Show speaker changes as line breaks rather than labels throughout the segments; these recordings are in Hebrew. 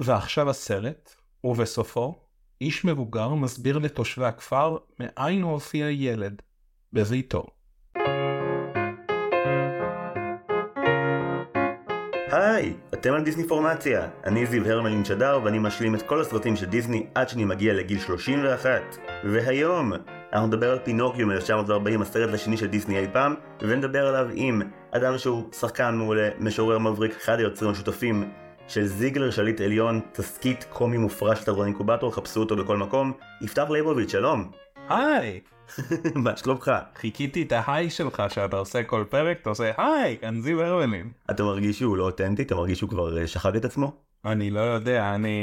ועכשיו הסרט, ובסופו, איש מבוגר מסביר לתושבי הכפר מאין הופיע ילד, בביתו.
היי, אתם על דיסני פורמציה. אני זיו הרמלין שדר ואני משלים את כל הסרטים של דיסני עד שאני מגיע לגיל 31. והיום, אנחנו נדבר על פינוקיו מ-1940, הסרט השני של דיסני אי פעם, ונדבר עליו עם אדם שהוא שחקן מעולה, משורר מבריק, אחד היוצרים השותפים של זיגלר שליט עליון, תסכית קומי מופרע של תיאטרון אינקובטור, חפשו אותו בכל מקום. יפתח ליבוביץ', שלום.
היי!
מה שלומך?
חיכיתי את ההיי שלך שאתה עושה כל פרק, אתה עושה היי, כאן זיו הרמלין.
אתה מרגיש שהוא לא אותנטי? אתה מרגיש שהוא כבר אה, שחק את עצמו?
אני לא יודע, אני,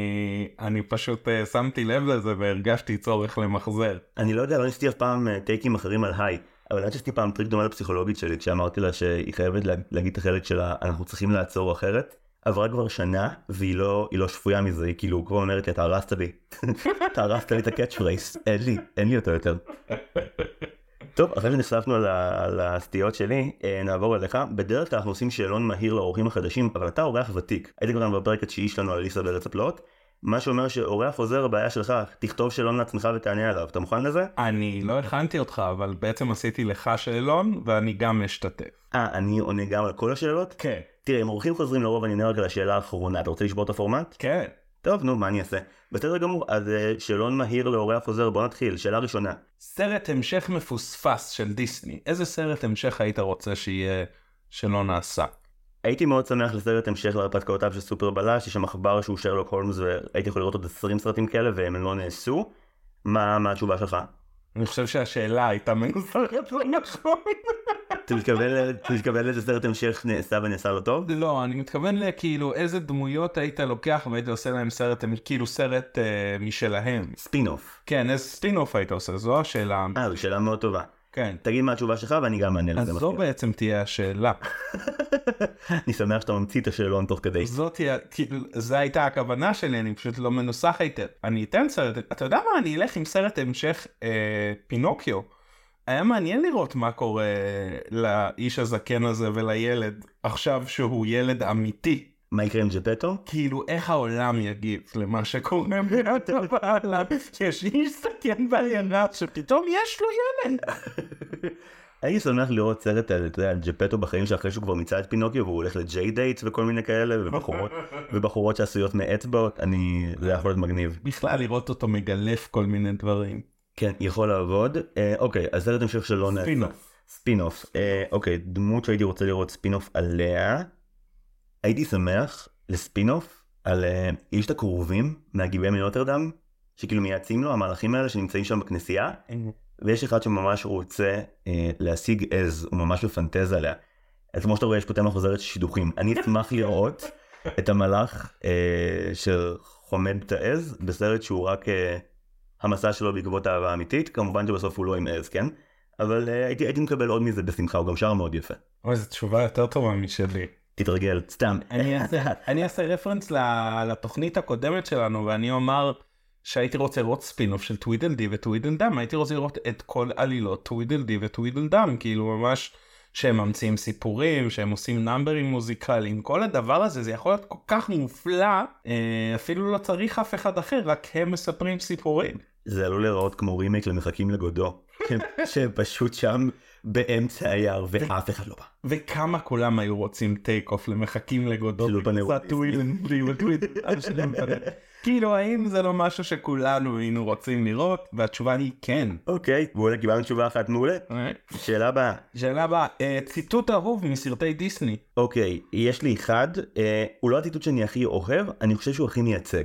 אני פשוט אה, שמתי לב לזה והרגשתי צורך למחזר.
אני לא יודע, לא ניסיתי אף פעם אה, טייקים אחרים על היי. אבל עד שעשיתי פעם טריק דומה לפסיכולוגית שלי כשאמרתי לה שהיא חייבת לה, להגיד את החלק שלה אנחנו צריכים לעצור אחרת. עברה כבר שנה והיא לא לא שפויה מזה היא כאילו כבר אומרת לי אתה הרסת לי אתה הרסת לי את ה catch phrase אין לי אין לי אותו יותר. טוב אחרי שנחשפנו על הסטיות שלי אה, נעבור אליך בדרך כלל אנחנו עושים שאלון מהיר לאורחים החדשים אבל אתה אורח ותיק היית כבר בפרק התשיעי שלנו על אליסה בארץ הפלאות מה שאומר שאורח חוזר הבעיה שלך תכתוב שאלון לעצמך ותענה עליו אתה מוכן לזה?
אני לא הכנתי אותך אבל בעצם עשיתי לך שאלון ואני גם משתתף.
אה אני עונה גם על כל השאלות?
כן.
תראה אם אורחים חוזרים לרוב אני עונה רק על השאלה האחרונה אתה רוצה לשבור את הפורמט?
כן.
טוב נו מה אני אעשה? בסדר גמור אז אה, שאלון מהיר לאורח חוזר בוא נתחיל שאלה ראשונה.
סרט המשך מפוספס של דיסני איזה סרט המשך היית רוצה שיהיה שלא נעשה?
הייתי מאוד שמח לסרט המשך להרפתקאותיו של סופר בלש, יש שם עכבר שהוא שרלוק הולמס והייתי יכול לראות עוד 20 סרטים כאלה והם לא נעשו. מה, מה התשובה שלך?
אני חושב שהשאלה הייתה מנוסחת לא נכון.
אתה מתכוון לאיזה סרט המשך נעשה ונעשה לא טוב?
לא, אני מתכוון לכאילו איזה דמויות היית לוקח והיית עושה להם סרט, כאילו סרט אה, משלהם.
ספינוף.
כן, איזה ספינוף היית עושה, זו השאלה.
אה, זו שאלה מאוד טובה.
כן.
תגיד מה התשובה שלך ואני גם אענה לזה.
אז זו בעצם תהיה השאלה.
אני שמח שאתה ממציא את השאלון תוך כדי.
זאת תהיה, כאילו, זו הייתה הכוונה שלי, אני פשוט לא מנוסח היטב. אני אתן סרט, אתה יודע מה, אני אלך עם סרט המשך אה, פינוקיו. היה מעניין לראות מה קורה לאיש הזקן הזה ולילד עכשיו שהוא ילד אמיתי.
מה יקרה עם ג'פטו?
כאילו איך העולם יגיב למה שקורה בעולם יש איש זקן בעיירה שפתאום יש לו ילד.
הייתי שמח לראות סרט על, אתה יודע, על ג'פטו בחיים שאחרי שהוא כבר מיצה את פינוקיו והוא הולך לג'יי דייט וכל מיני כאלה ובחורות ובחורות שעשויות מאצבעות אני זה יכול להיות מגניב.
בכלל לראות אותו מגלף כל מיני דברים.
כן יכול לעבוד אה, אוקיי אז סרט המשך שלא נעשה.
ספינוף.
ספינוף אה, אוקיי דמות שהייתי רוצה לראות ספינוף עליה. הייתי שמח לספינוף על אה, איש הכרובים מהגיבי מנוטרדם שכאילו מייעצים לו המהלכים האלה שנמצאים שם בכנסייה ויש אחד שממש רוצה אה, להשיג עז הוא ממש מפנטז עליה. אז כמו שאתה רואה יש פה תמה חוזרת של שידוכים אני אשמח לראות את המלאך אה, שחומד את העז בסרט שהוא רק אה, המסע שלו בעקבות אהבה אמיתית כמובן שבסוף הוא לא עם עז כן אבל אה, הייתי, הייתי מקבל עוד מזה בשמחה הוא גם שר מאוד יפה.
אוי זו תשובה יותר טובה משלי.
תתרגל סתם.
אני אעשה, אני אעשה רפרנס לתוכנית הקודמת שלנו ואני אומר שהייתי רוצה לראות ספינוף של טווידלדי וטווידלדם הייתי רוצה לראות את כל עלילות טווידלדי וטווידלדם כאילו ממש שהם ממציאים סיפורים שהם עושים נאמברים מוזיקליים כל הדבר הזה זה יכול להיות כל כך מופלא אה, אפילו לא צריך אף אחד אחר רק הם מספרים סיפורים.
זה עלול להיראות כמו רימייק למחכים לגודו. שהם פשוט שם באמצע היער ואף אחד לא בא.
וכמה כולם היו רוצים take off למחכים.
של אולפני וולט
כאילו האם זה לא משהו שכולנו היינו רוצים לראות והתשובה היא כן.
אוקיי ואולי קיבלנו תשובה אחת מעולה. שאלה הבאה.
שאלה הבאה אה, ציטוט אהוב מסרטי דיסני.
אוקיי יש לי אחד אה, הוא לא הציטוט שאני הכי אוהב אני חושב שהוא הכי מייצג.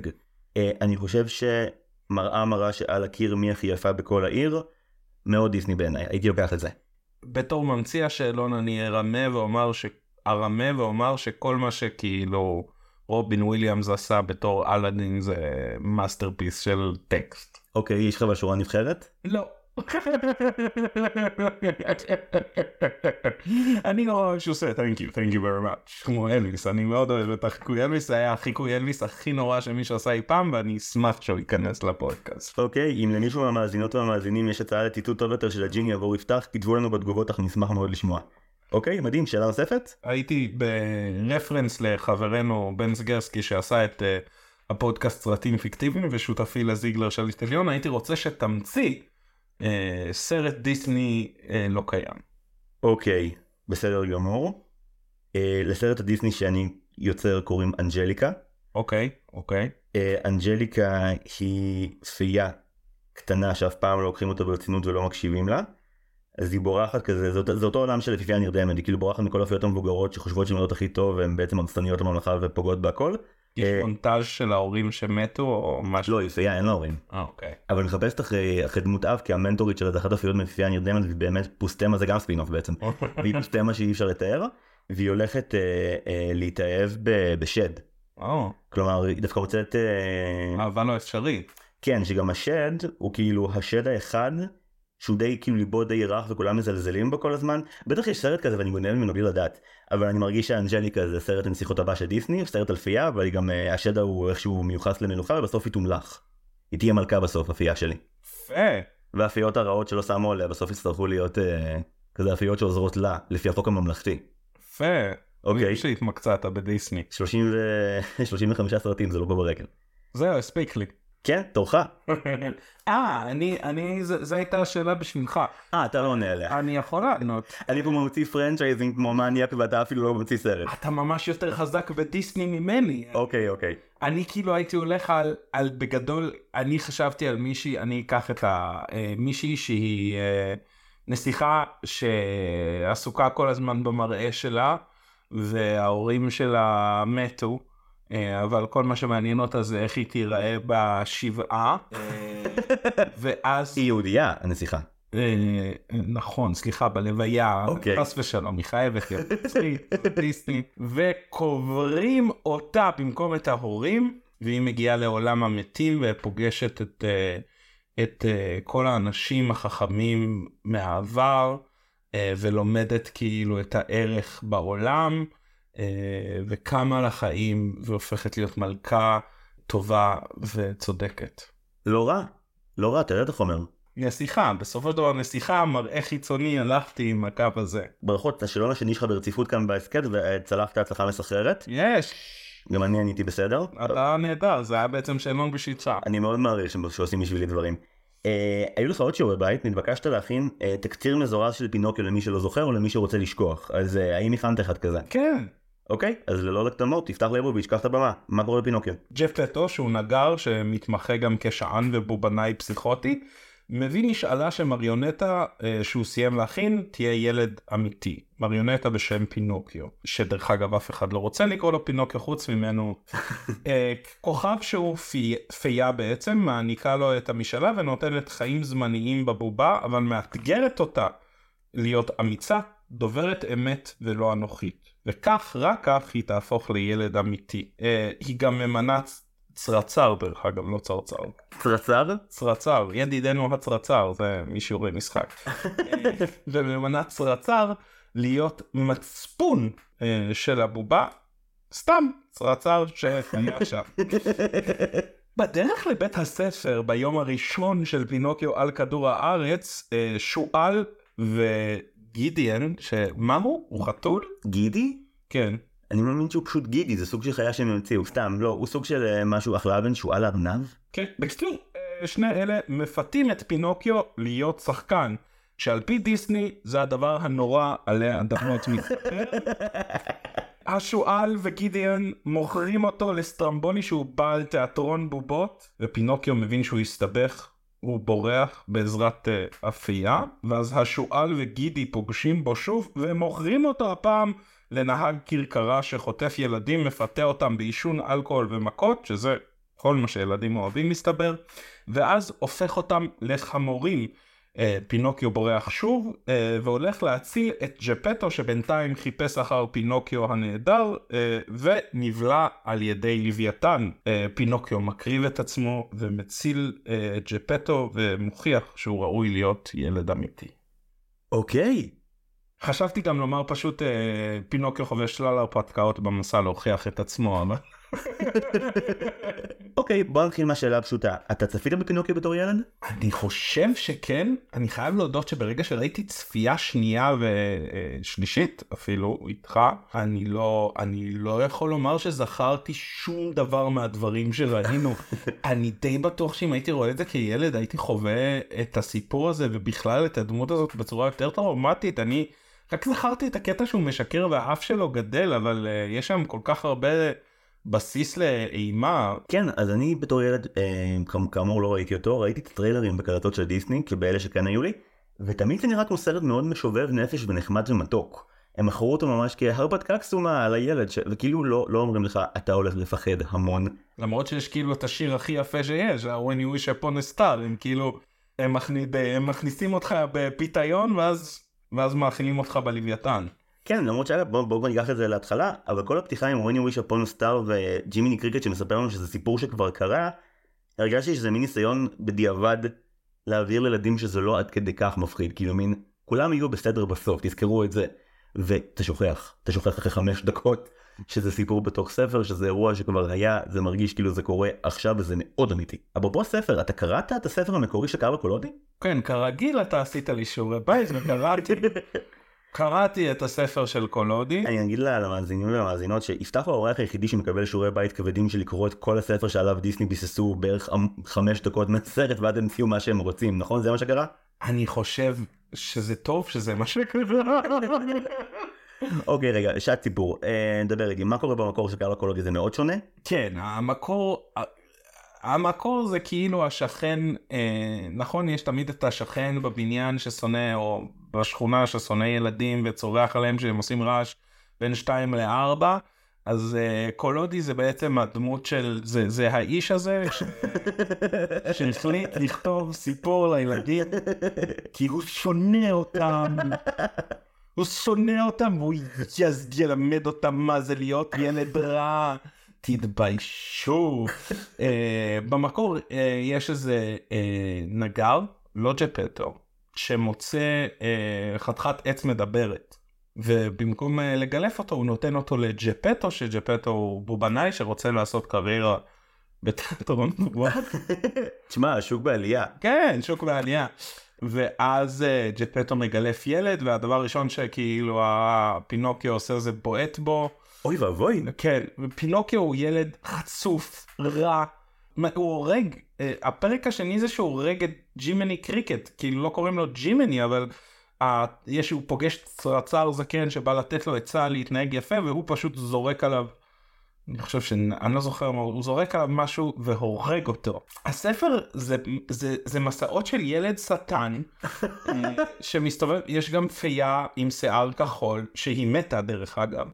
אה, אני חושב שמראה מראה שעל הקיר מי הכי יפה בכל העיר. מאוד דיסני בעיניי הייתי לוקח את זה.
בתור ממציא השאלון אני ארמה ואומר ש... ארמה ואומר שכל מה שכאילו רובין וויליאמס עשה בתור אלאדין זה masterpiece של טקסט.
אוקיי יש לך שורה נבחרת?
לא. אני לא אוהב שהוא עושה thank you thank you very much כמו אלוויס אני מאוד אוהב את החיקוי אלוויס היה החיקוי אלוויס הכי נורא שמישהו עשה אי פעם ואני אשמח שהוא ייכנס לפודקאסט.
אוקיי אם למישהו מהמאזינות והמאזינים יש הצעה לציטוט טוב יותר של הג'יני עבור יפתח כתבו לנו בתגובות אנחנו נשמח מאוד לשמוע. אוקיי מדהים שאלה נוספת?
הייתי ברפרנס לחברנו בן סגרסקי שעשה את הפודקאסט סרטים פיקטיביים ושותפי לזיגלר של עליון, הייתי רוצה שתמציא אה, סרט דיסני אה, לא קיים.
אוקיי, בסדר גמור. אה, לסרט הדיסני שאני יוצר קוראים אנג'ליקה.
אוקיי, אוקיי.
אנג'ליקה היא פייה קטנה שאף פעם לא לוקחים אותה ברצינות ולא מקשיבים לה. אז היא בורחת כזה, זה, זה אותו עולם של יפיפייה נרדמת, היא כאילו בורחת מכל הפיות המבוגרות שחושבות שהן יודעות הכי טוב והן בעצם הרסניות לממלכה ופוגעות בהכל.
יש
אה,
מונטאז' של ההורים שמתו או משהו?
לא, היא פייה, אין לה הורים.
אה, אוקיי.
אבל מחפשת אחרי, אחרי דמות אב כי המנטורית שלה זה אחת הפיות מיפיפייה נרדמת והיא באמת פוסטמה זה גם ספינוף בעצם. והיא פוסטמה שאי אפשר לתאר והיא הולכת אה, אה, להתאהב ב, בשד.
או,
כלומר היא דווקא מוצאת אה,
אהבה לא.
כן שגם השד הוא כאילו השד האחד שהוא די כאילו ליבו די רך וכולם מזלזלים בו כל הזמן בטח יש סרט כזה ואני גונב ממנו בלי לדעת אבל אני מרגיש שאנג'ליקה זה סרט הנסיכות הבא של דיסני סרט על פייה אבל גם אה, השד ההוא איכשהו מיוחס למלוכה ובסוף היא תומלך. היא תהיה מלכה בסוף הפייה שלי.
יפה.
והפיות הרעות שלא שמו עליה בסוף יצטרכו להיות אה, כזה הפיות שעוזרות לה לפי החוק הממלכתי.
יפה.
אוקיי.
מבין שהתמקצעת בדיסני.
30 ו... 35 סרטים זה לא פה ברגל.
זהו, הספיק לי.
כן תורך.
אה, אני, אני, זו הייתה השאלה בשבילך.
אה אתה לא עונה עליה.
אני יכול לענות.
אני פה מוציא franchising כמו מניאק ואתה אפילו לא מוציא סרט.
אתה ממש יותר חזק בדיסני ממני.
אוקיי אוקיי.
אני כאילו הייתי הולך על, על בגדול, אני חשבתי על מישהי, אני אקח את המישהי שהיא אה, נסיכה שעסוקה כל הזמן במראה שלה, וההורים שלה מתו. אה, אבל כל מה שמעניין אותה זה איך היא תיראה בשבעה. אה, ואז
היא יהודייה הנסיכה.
אה, נכון, סליחה, בלוויה,
אוקיי.
חס ושלום, היא חייבת להיות וקוברים אותה במקום את ההורים, והיא מגיעה לעולם המתים ופוגשת את, את כל האנשים החכמים מהעבר, ולומדת כאילו את הערך בעולם, וקמה לחיים והופכת להיות מלכה טובה וצודקת.
לא רע. לא רע תראה את החומר.
נסיכה, בסופו של דבר נסיכה, מראה חיצוני, הלכתי עם הקו הזה.
ברכות השאלון השני שלך ברציפות כאן בהסכת וצלחת הצלחה מסחררת.
יש,
גם אני עניתי בסדר.
אתה נהדר, זה היה בעצם שאלון בשבילך.
אני מאוד מעריך שעושים בשבילי דברים. אה, היו לך עוד שיעורי בית, נתבקשת להכין אה, תקציר מזורז של פינוקיו למי שלא זוכר או למי שרוצה לשכוח. אז אה, האם הכנת אחד כזה?
כן,
אוקיי, אז ללא הקדמות, תפתח ליבוביץ', קח את הבמה. מה קורה בפינוקיו?
ג'ף פטו שהוא נגר שמתמחה גם כשען ובובנאי פסיכוטי, מביא משאלה שמריונטה אה, שהוא סיים להכין תהיה ילד אמיתי. מריונטה בשם פינוקיו, שדרך אגב אף אחד לא רוצה לקרוא לו פינוקיו חוץ ממנו. אה, כוכב שהוא פי, פייה בעצם מעניקה לו את המשאלה ונותנת חיים זמניים בבובה אבל מאתגרת אותה להיות אמיצה, דוברת אמת ולא אנוכית. וכך, רק כך היא תהפוך לילד אמיתי. אה, היא גם ממנה צרצר דרך אגב, לא צרצר.
צרצר?
צרצר, ידידנו הצרצר, זה משיעורי משחק. וממנה צרצר להיות מצפון אה, של הבובה, סתם צרצר שהיה שם. בדרך לבית הספר ביום הראשון של פינוקיו על כדור הארץ, אה, שועל וגידיאן, שמה הוא? הוא חתול?
גידי?
כן.
אני מאמין שהוא פשוט גידי, זה סוג של חיה שהם המציאו, סתם, לא, הוא סוג של אה, משהו אחלה בן שועל ארנב?
כן. בקיצור, אה, שני אלה מפתים את פינוקיו להיות שחקן, שעל פי דיסני זה הדבר הנורא עלי אדמות מסתבר. השועל וגידיאן מוכרים אותו לסטרמבולי שהוא בעל תיאטרון בובות, ופינוקיו מבין שהוא הסתבך. הוא בורח בעזרת uh, אפייה, ואז השועל וגידי פוגשים בו שוב, ומוכרים אותו הפעם לנהג כרכרה שחוטף ילדים, מפתה אותם בעישון אלכוהול ומכות, שזה כל מה שילדים אוהבים מסתבר, ואז הופך אותם לחמורים. אה, פינוקיו בורח שוב אה, והולך להציל את ג'פטו שבינתיים חיפש אחר פינוקיו הנהדר אה, ונבלע על ידי לוויתן. פינוקיו מקריב את עצמו ומציל את ג'פטו ומוכיח שהוא ראוי להיות ילד אמיתי.
אוקיי.
חשבתי גם לומר פשוט פינוקיו חווה שלל הרפתקאות במסע להוכיח את עצמו אבל
אוקיי, בוא נתחיל מהשאלה הפשוטה. אתה צפית בפינוקיו בתור ילד?
אני חושב שכן, אני חייב להודות שברגע שראיתי צפייה שנייה ושלישית אפילו איתך, אני לא, אני לא יכול לומר שזכרתי שום דבר מהדברים שראינו. אני די בטוח שאם הייתי רואה את זה כילד הייתי חווה את הסיפור הזה ובכלל את הדמות הזאת בצורה יותר טראומטית. אני רק זכרתי את הקטע שהוא משקר והאף שלו גדל, אבל uh, יש שם כל כך הרבה... בסיס לאימה.
כן, אז אני בתור ילד, אה, כאמור לא ראיתי אותו, ראיתי את הטריילרים בקלטות של דיסני, באלה שכן היו לי, ותמיד זה נראה כמו סרט מאוד משובב נפש ונחמד ומתוק. הם מכרו אותו ממש כהרפתקה קסומה על הילד, ש... וכאילו לא, לא אומרים לך אתה הולך לפחד המון.
למרות שיש כאילו את השיר הכי יפה שיש, When you wish upon a star, הם כאילו, הם, מכניס, הם מכניסים אותך בפיתיון ואז, ואז מאכילים אותך בלוויתן.
כן, למרות שאגב, בואו בוא ניקח את זה להתחלה, אבל כל הפתיחה עם wish upon a star וג'ימיני קריקט שמספר לנו שזה סיפור שכבר קרה, הרגשתי שזה מין ניסיון בדיעבד להעביר לילדים שזה לא עד כדי כך מפחיד, כאילו מין, כולם יהיו בסדר בסוף, תזכרו את זה. ואתה שוכח, אתה שוכח אחרי חמש דקות שזה סיפור בתוך ספר, שזה אירוע שכבר היה, זה מרגיש כאילו זה קורה עכשיו וזה מאוד אמיתי. אפרופו ספר, אתה קראת את הספר המקורי שקרה בקולודי?
כן, כרגיל אתה עשית לי שיעורי בית וקראתי. קראתי את הספר של קולודי.
אני אגיד למאזינים ולמאזינות שיפתח הוא האורח היחידי שמקבל שיעורי בית כבדים של לקרוא את כל הספר שעליו דיסני ביססו בערך חמש דקות מהסרט ואז הם המציאו מה שהם רוצים, נכון? זה מה שקרה?
אני חושב שזה טוב שזה מה שקרה.
אוקיי רגע שעת סיפור אה, נדבר איתי מה קורה במקור של קרלה קולודי זה מאוד שונה?
כן המקור המקור זה כאילו השכן אה, נכון יש תמיד את השכן בבניין ששונא או בשכונה ששונא ילדים וצורח עליהם שהם עושים רעש בין 2 ל-4 אז uh, קולודי זה בעצם הדמות של זה זה האיש הזה ש... שהחליט לכתוב סיפור לילדים כי הוא שונא אותם. הוא שונא אותם והוא ילמד אותם מה זה להיות ילד רע. תתביישו. uh, במקור uh, יש איזה uh, נגר לא ג'פטו שמוצא uh, חתיכת עץ מדברת. ובמקום uh, לגלף אותו הוא נותן אותו לג'פטו שג'פטו הוא בובנאי שרוצה לעשות קריירה בתיאטרון
תשמע שוק בעלייה
כן שוק בעלייה ואז uh, ג'פטו מגלף ילד והדבר הראשון שכאילו הפינוקיו עושה זה בועט בו.
אוי ואבוי.
כן פינוקיו הוא ילד חצוף רע הוא הורג הפרק השני זה שהוא הורג את ג'ימני קריקט כאילו לא קוראים לו ג'ימני אבל. יש הוא פוגש צרצר זקן שבא לתת לו עצה להתנהג יפה והוא פשוט זורק עליו. אני חושב שאני לא זוכר מה הוא זורק עליו משהו והורג אותו. הספר זה זה זה מסעות של ילד שטן שמסתובב יש גם פייה עם שיער כחול שהיא מתה דרך אגב.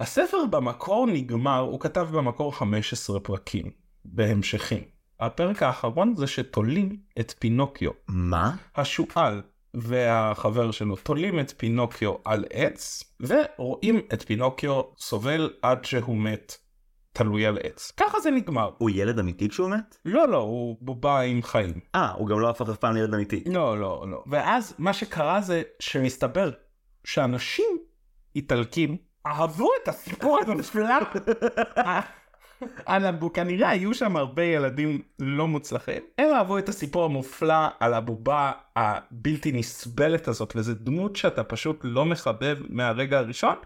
הספר במקור נגמר הוא כתב במקור 15 פרקים בהמשכים. הפרק האחרון זה שתולים את פינוקיו.
מה?
השועל והחבר שלו תולים את פינוקיו על עץ ורואים את פינוקיו סובל עד שהוא מת תלוי על עץ. ככה זה נגמר.
הוא ילד אמיתי כשהוא מת?
לא לא הוא בובה עם חיים.
אה הוא גם לא הפך אף פעם לילד אמיתי.
לא לא לא ואז מה שקרה זה שמסתבר שאנשים איטלקים אהבו את הסיפור הזה הנבו כנראה היו שם הרבה ילדים לא מוצלחים. הם אהבו את הסיפור המופלא על הבובה הבלתי נסבלת הזאת וזה דמות שאתה פשוט לא מחבב מהרגע הראשון.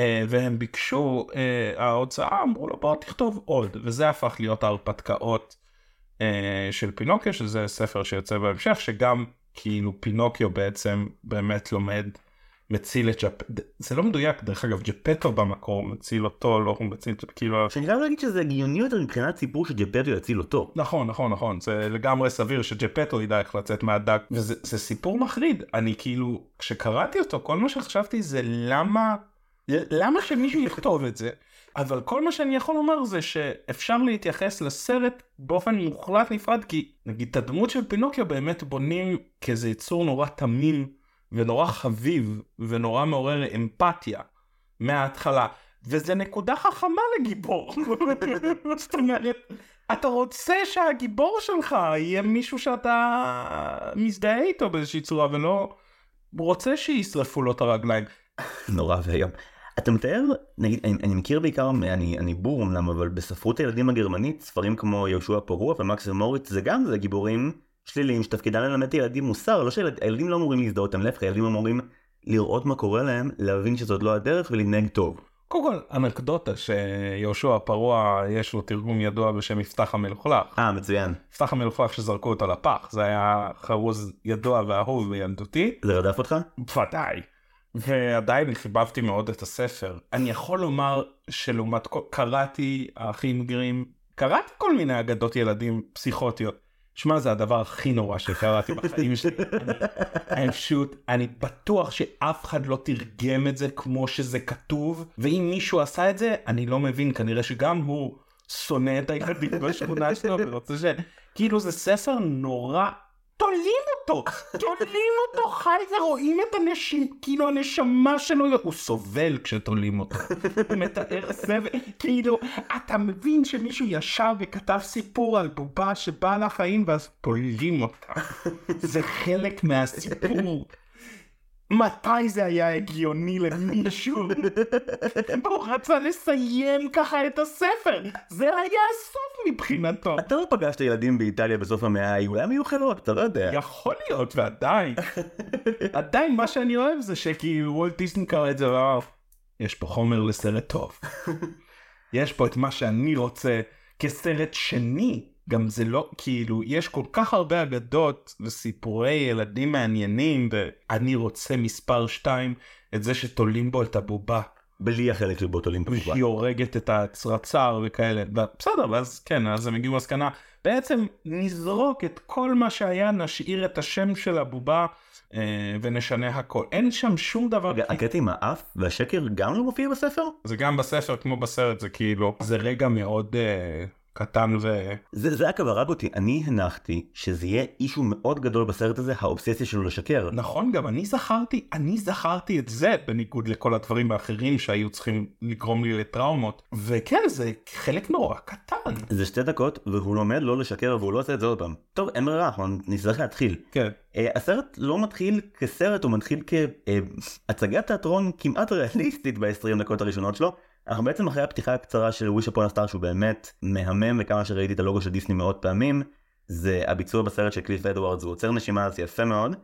אה, והם ביקשו אה, ההוצאה אמרו לו בוא תכתוב עוד. וזה הפך להיות ההרפתקאות אה, של פינוקיו שזה ספר שיוצא בהמשך שגם כאילו פינוקיו בעצם באמת לומד מציל את ג'פטו, זה לא מדויק דרך אגב ג'פטו במקור מציל אותו לא הוא מציל כאילו
שאני חייב להגיד שזה הגיוני יותר מבחינת סיפור שג'פטו יציל אותו
נכון נכון נכון זה לגמרי סביר שג'פטו ידע איך לצאת מהדק וזה סיפור מחריד אני כאילו כשקראתי אותו כל מה שחשבתי זה למה למה שמישהו יכתוב את זה אבל כל מה שאני יכול לומר זה שאפשר להתייחס לסרט באופן מוחלט נפרד כי נגיד את הדמות של פינוקיו באמת בונים כאיזה יצור נורא תמים. ונורא חביב ונורא מעורר אמפתיה מההתחלה וזה נקודה חכמה לגיבור. זאת אומרת, אתה רוצה שהגיבור שלך יהיה מישהו שאתה מזדהה איתו באיזושהי צורה ולא רוצה שישרפו לו את הרגליים.
נורא ואיום. אתה מתאר, נגיד, אני, אני מכיר בעיקר, אני, אני בור אמנם, אבל בספרות הילדים הגרמנית, ספרים כמו יהושע פרוע ומקס ומוריץ, זה גם זה גיבורים שליליים שתפקידם ללמד את הילדים מוסר, לא שהילדים לא אמורים להזדהות עם להפך, הילדים אמורים לראות מה קורה להם, להבין שזאת לא הדרך ולהתנהג טוב.
קודם כל, אנקדוטה שיהושע פרוע יש לו תרגום ידוע בשם יפתח המלוכלך.
אה, מצוין.
יפתח המלוכלך שזרקו אותו לפח, זה היה חרוז ידוע ואהוב בילדותי.
זה רדף אותך?
ודאי. ועדיין חיבבתי מאוד את הספר. אני יכול לומר שלעומת. קראתי האחים גרים, קראתי כל מיני אגדות ילדים פסיכוטיות. שמע זה הדבר הכי נורא שקראתי בחיים שלי. אני, פשוט, אני בטוח שאף אחד לא תרגם את זה כמו שזה כתוב, ואם מישהו עשה את זה, אני לא מבין, כנראה שגם הוא שונא את הילדים בשכונה שלו ורוצה ש... כאילו זה ספר נורא תולים אותו, תולים אותו חי ורואים את הנשימה, כאילו הנשמה שלו, הוא סובל כשתולים אותו, הוא מתאר סבל, כאילו אתה מבין שמישהו ישב וכתב סיפור על בובה שבאה לחיים ואז תולים אותה, זה חלק מהסיפור. מתי זה היה הגיוני למישהו? הוא רצה לסיים ככה את הספר, זה היה הסוף מבחינתו.
אתה לא פגשת ילדים באיטליה בסוף המאה ההיא, אולי הם היו חלות, אתה לא יודע.
יכול להיות, ועדיין. עדיין מה שאני אוהב זה שכאילו וולט דיסני קרא את זה ואמר, יש פה חומר לסרט טוב. יש פה את מה שאני רוצה כסרט שני. גם זה לא כאילו יש כל כך הרבה אגדות וסיפורי ילדים מעניינים ואני רוצה מספר 2 את זה שתולים בו את הבובה.
בלי החלק שבו תולים את הבובה.
היא הורגת את הצרצר וכאלה בסדר ואז כן אז הם הגיעו למסקנה בעצם נזרוק את כל מה שהיה נשאיר את השם של הבובה אה, ונשנה הכל אין שם שום דבר.
הקטע עם האף והשקר גם לא מופיע בספר?
זה גם בספר כמו בסרט זה כאילו זה רגע מאוד. אה, קטן ו...
זה, זה רק הרג אותי, אני הנחתי שזה יהיה אישו מאוד גדול בסרט הזה, האובססיה שלו לשקר.
נכון, גם אני זכרתי, אני זכרתי את זה, בניגוד לכל הדברים האחרים שהיו צריכים לגרום לי לטראומות. וכן, זה חלק נורא קטן.
זה שתי דקות, והוא לומד לא לשקר, והוא לא עושה את זה עוד פעם. טוב, אין ברירה, אנחנו נצטרך להתחיל.
כן.
Uh, הסרט לא מתחיל כסרט, הוא מתחיל כהצגת uh, תיאטרון כמעט ריאליסטית ב-20 דקות הראשונות שלו. אנחנו בעצם אחרי הפתיחה הקצרה של וויש אפון הסטאר שהוא באמת מהמם וכמה שראיתי את הלוגו של דיסני מאות פעמים זה הביצוע בסרט של קליף אדוארדס הוא עוצר נשימה זה יפה מאוד.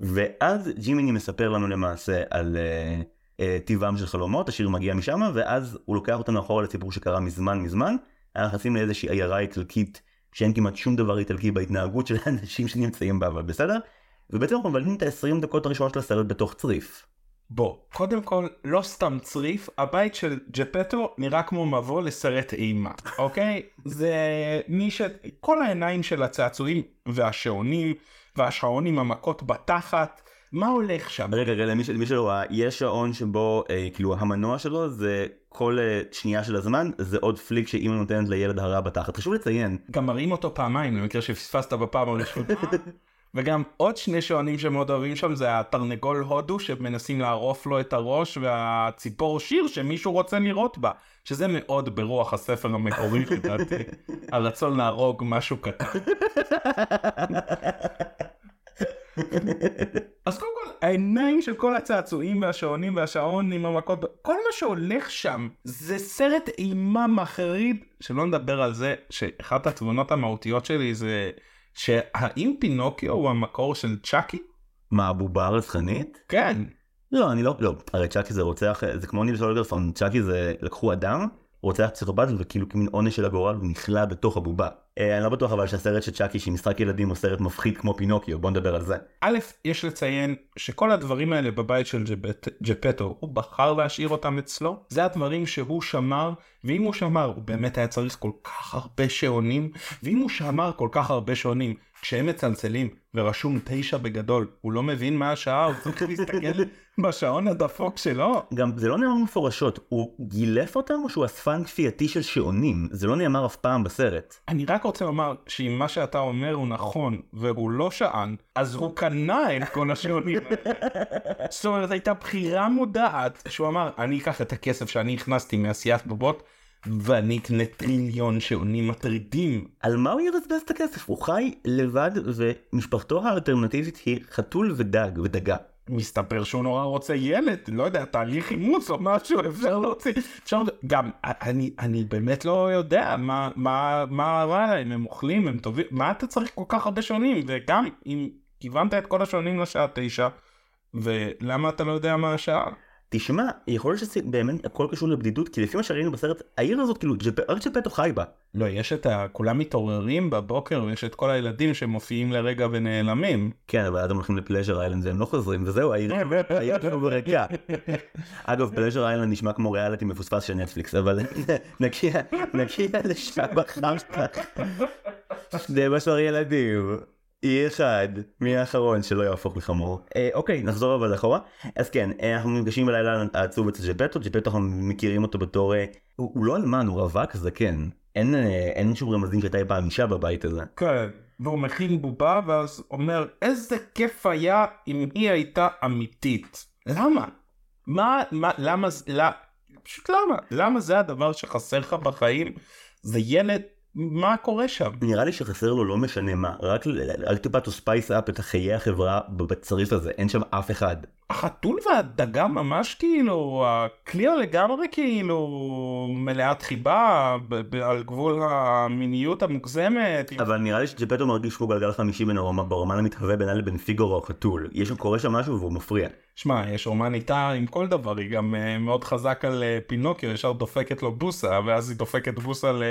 ואז ג'ימיני מספר לנו למעשה על uh, uh, טיבם של חלומות השיר מגיע משם ואז הוא לוקח אותנו אחורה לסיפור שקרה מזמן מזמן. אנחנו נכנסים לאיזושהי עיירה איטלקית שאין כמעט שום דבר איטלקי בהתנהגות של האנשים שנמצאים בה אבל בסדר? ובעצם אנחנו מבלים את ה-20 דקות הראשונות של הסרט בתוך צריף.
בוא, קודם כל, לא סתם צריף, הבית של ג'פטו נראה כמו מבוא לסרט אימה, אוקיי? זה מי ש... כל העיניים של הצעצועים והשעונים, והשעון המכות בתחת, מה הולך שם?
רגע, רגע, למי, למי שלא ראה, יש שעון שבו, אה, כאילו, המנוע שלו זה כל אה, שנייה של הזמן, זה עוד פליק שאימא נותנת לילד הרע בתחת. חשוב לציין.
גם מראים אותו פעמיים, למקרה שפספסת בפעם הראשונה. וגם עוד שני שעונים שמאוד אוהבים שם זה התרנגול הודו שמנסים לערוף לו את הראש והציפור שיר שמישהו רוצה לראות בה שזה מאוד ברוח הספר המקורי לדעתי הרצון להרוג משהו קטן. אז קודם כל העיניים של כל הצעצועים והשעונים והשעון עם המכות כל מה שהולך שם זה סרט אימה מחריד שלא נדבר על זה שאחת התבונות המהותיות שלי זה. שהאם פינוקיו הוא המקור של צ'אקי?
מה, הבובה הרצחנית?
כן.
לא, אני לא, לא, הרי צ'אקי זה רוצח, זה כמו ניל סולגרפון, צ'אקי זה לקחו אדם, רוצח פסיכופת וכאילו כמין עונש של הגורל הוא נכלא בתוך הבובה. אה, אני לא בטוח אבל שהסרט של צ'אקי שהיא משחק ילדים הוא סרט מפחיד כמו פינוקיו, בוא נדבר על זה.
א', יש לציין שכל הדברים האלה בבית של ג'פט, ג'פטו, הוא בחר להשאיר אותם אצלו, זה הדברים שהוא שמר, ואם הוא שמר הוא באמת היה צריך כל כך הרבה שעונים, ואם הוא שמר כל כך הרבה שעונים, כשהם מצלצלים ורשום תשע בגדול, הוא לא מבין מה השעה, הוא צריך להסתכל בשעון הדפוק שלו.
גם זה לא נאמר מפורשות, הוא גילף אותם או שהוא אספן כפייתי של שעונים? זה לא נאמר אף פעם בסרט.
אני רק רוצה לומר שאם מה שאתה אומר הוא נכון והוא לא שען, אז הוא קנה את כל השעונים זאת אומרת הייתה בחירה מודעת שהוא אמר אני אקח את הכסף שאני הכנסתי מעשיית בובות ואני אקנה טריליון שעונים מטרידים.
על מה הוא יבזבז את הכסף? הוא חי לבד ומשפחתו האלטרנטיבית היא חתול ודג ודגה.
מסתבר שהוא נורא רוצה ילד, לא יודע, תהליך אימוץ או משהו, אפשר להוציא, אפשר, גם, אני, אני באמת לא יודע מה, מה, מה רע להם, הם אוכלים, הם טובים, מה אתה צריך כל כך הרבה שעונים, וגם אם כיוונת את כל השעונים לשעה תשע, ולמה אתה לא יודע מה השעה?
תשמע, יכול להיות שזה באמת הכל קשור לבדידות, כי לפי מה שראינו בסרט, העיר הזאת כאילו, רק ג'פטו חי בה.
לא, יש את ה... כולם מתעוררים בבוקר, ויש את כל הילדים שמופיעים לרגע ונעלמים.
כן, אבל אז הם הולכים לפלז'ר איילנד והם לא חוזרים, וזהו, העיר העיר שלנו ריקה. אגב, פלז'ר איילנד נשמע כמו ריאליטי מפוספס של נטפליקס, אבל נגיע, לשם אחר כך. 12 ילדים. אי אחד, מי האחרון שלא יהפוך לחמור. אה, אוקיי, נחזור אבל אחורה. אז כן, אה, אנחנו נפגשים בלילה העצוב אצל ג'פטו, ג'פטו אנחנו מכירים אותו בתור... אה, הוא, הוא לא אלמן, הוא רווק זקן. אין, אה, אין שום רמזים שהייתה אי פעם אישה בבית הזה.
כן. והוא מכין בובה, ואז אומר, איזה כיף היה אם היא הייתה אמיתית. למה? מה, מה, למה, לא, פשוט למה? למה זה הדבר שחסר לך בחיים? זה ילד, מה קורה שם?
נראה לי שחסר לו לא משנה מה, רק, רק טיפה to spice up את חיי החברה בצריף הזה, אין שם אף אחד.
החתול והדגה ממש כאילו, הקליע לגמרי כאילו מלאת חיבה, ב- ב- על גבול המיניות המוגזמת.
אבל נראה לי שג'פטו מרגיש כמו גלגל חמישי בין ברומן המתהווה בינה לבין פיגורו החתול. יש שם, קורה שם משהו והוא מפריע.
שמע, יש רומן איתה עם כל דבר, היא גם uh, מאוד חזק על uh, פינוקיו, ישר דופקת לו בוסה, ואז היא דופקת בוסה ל...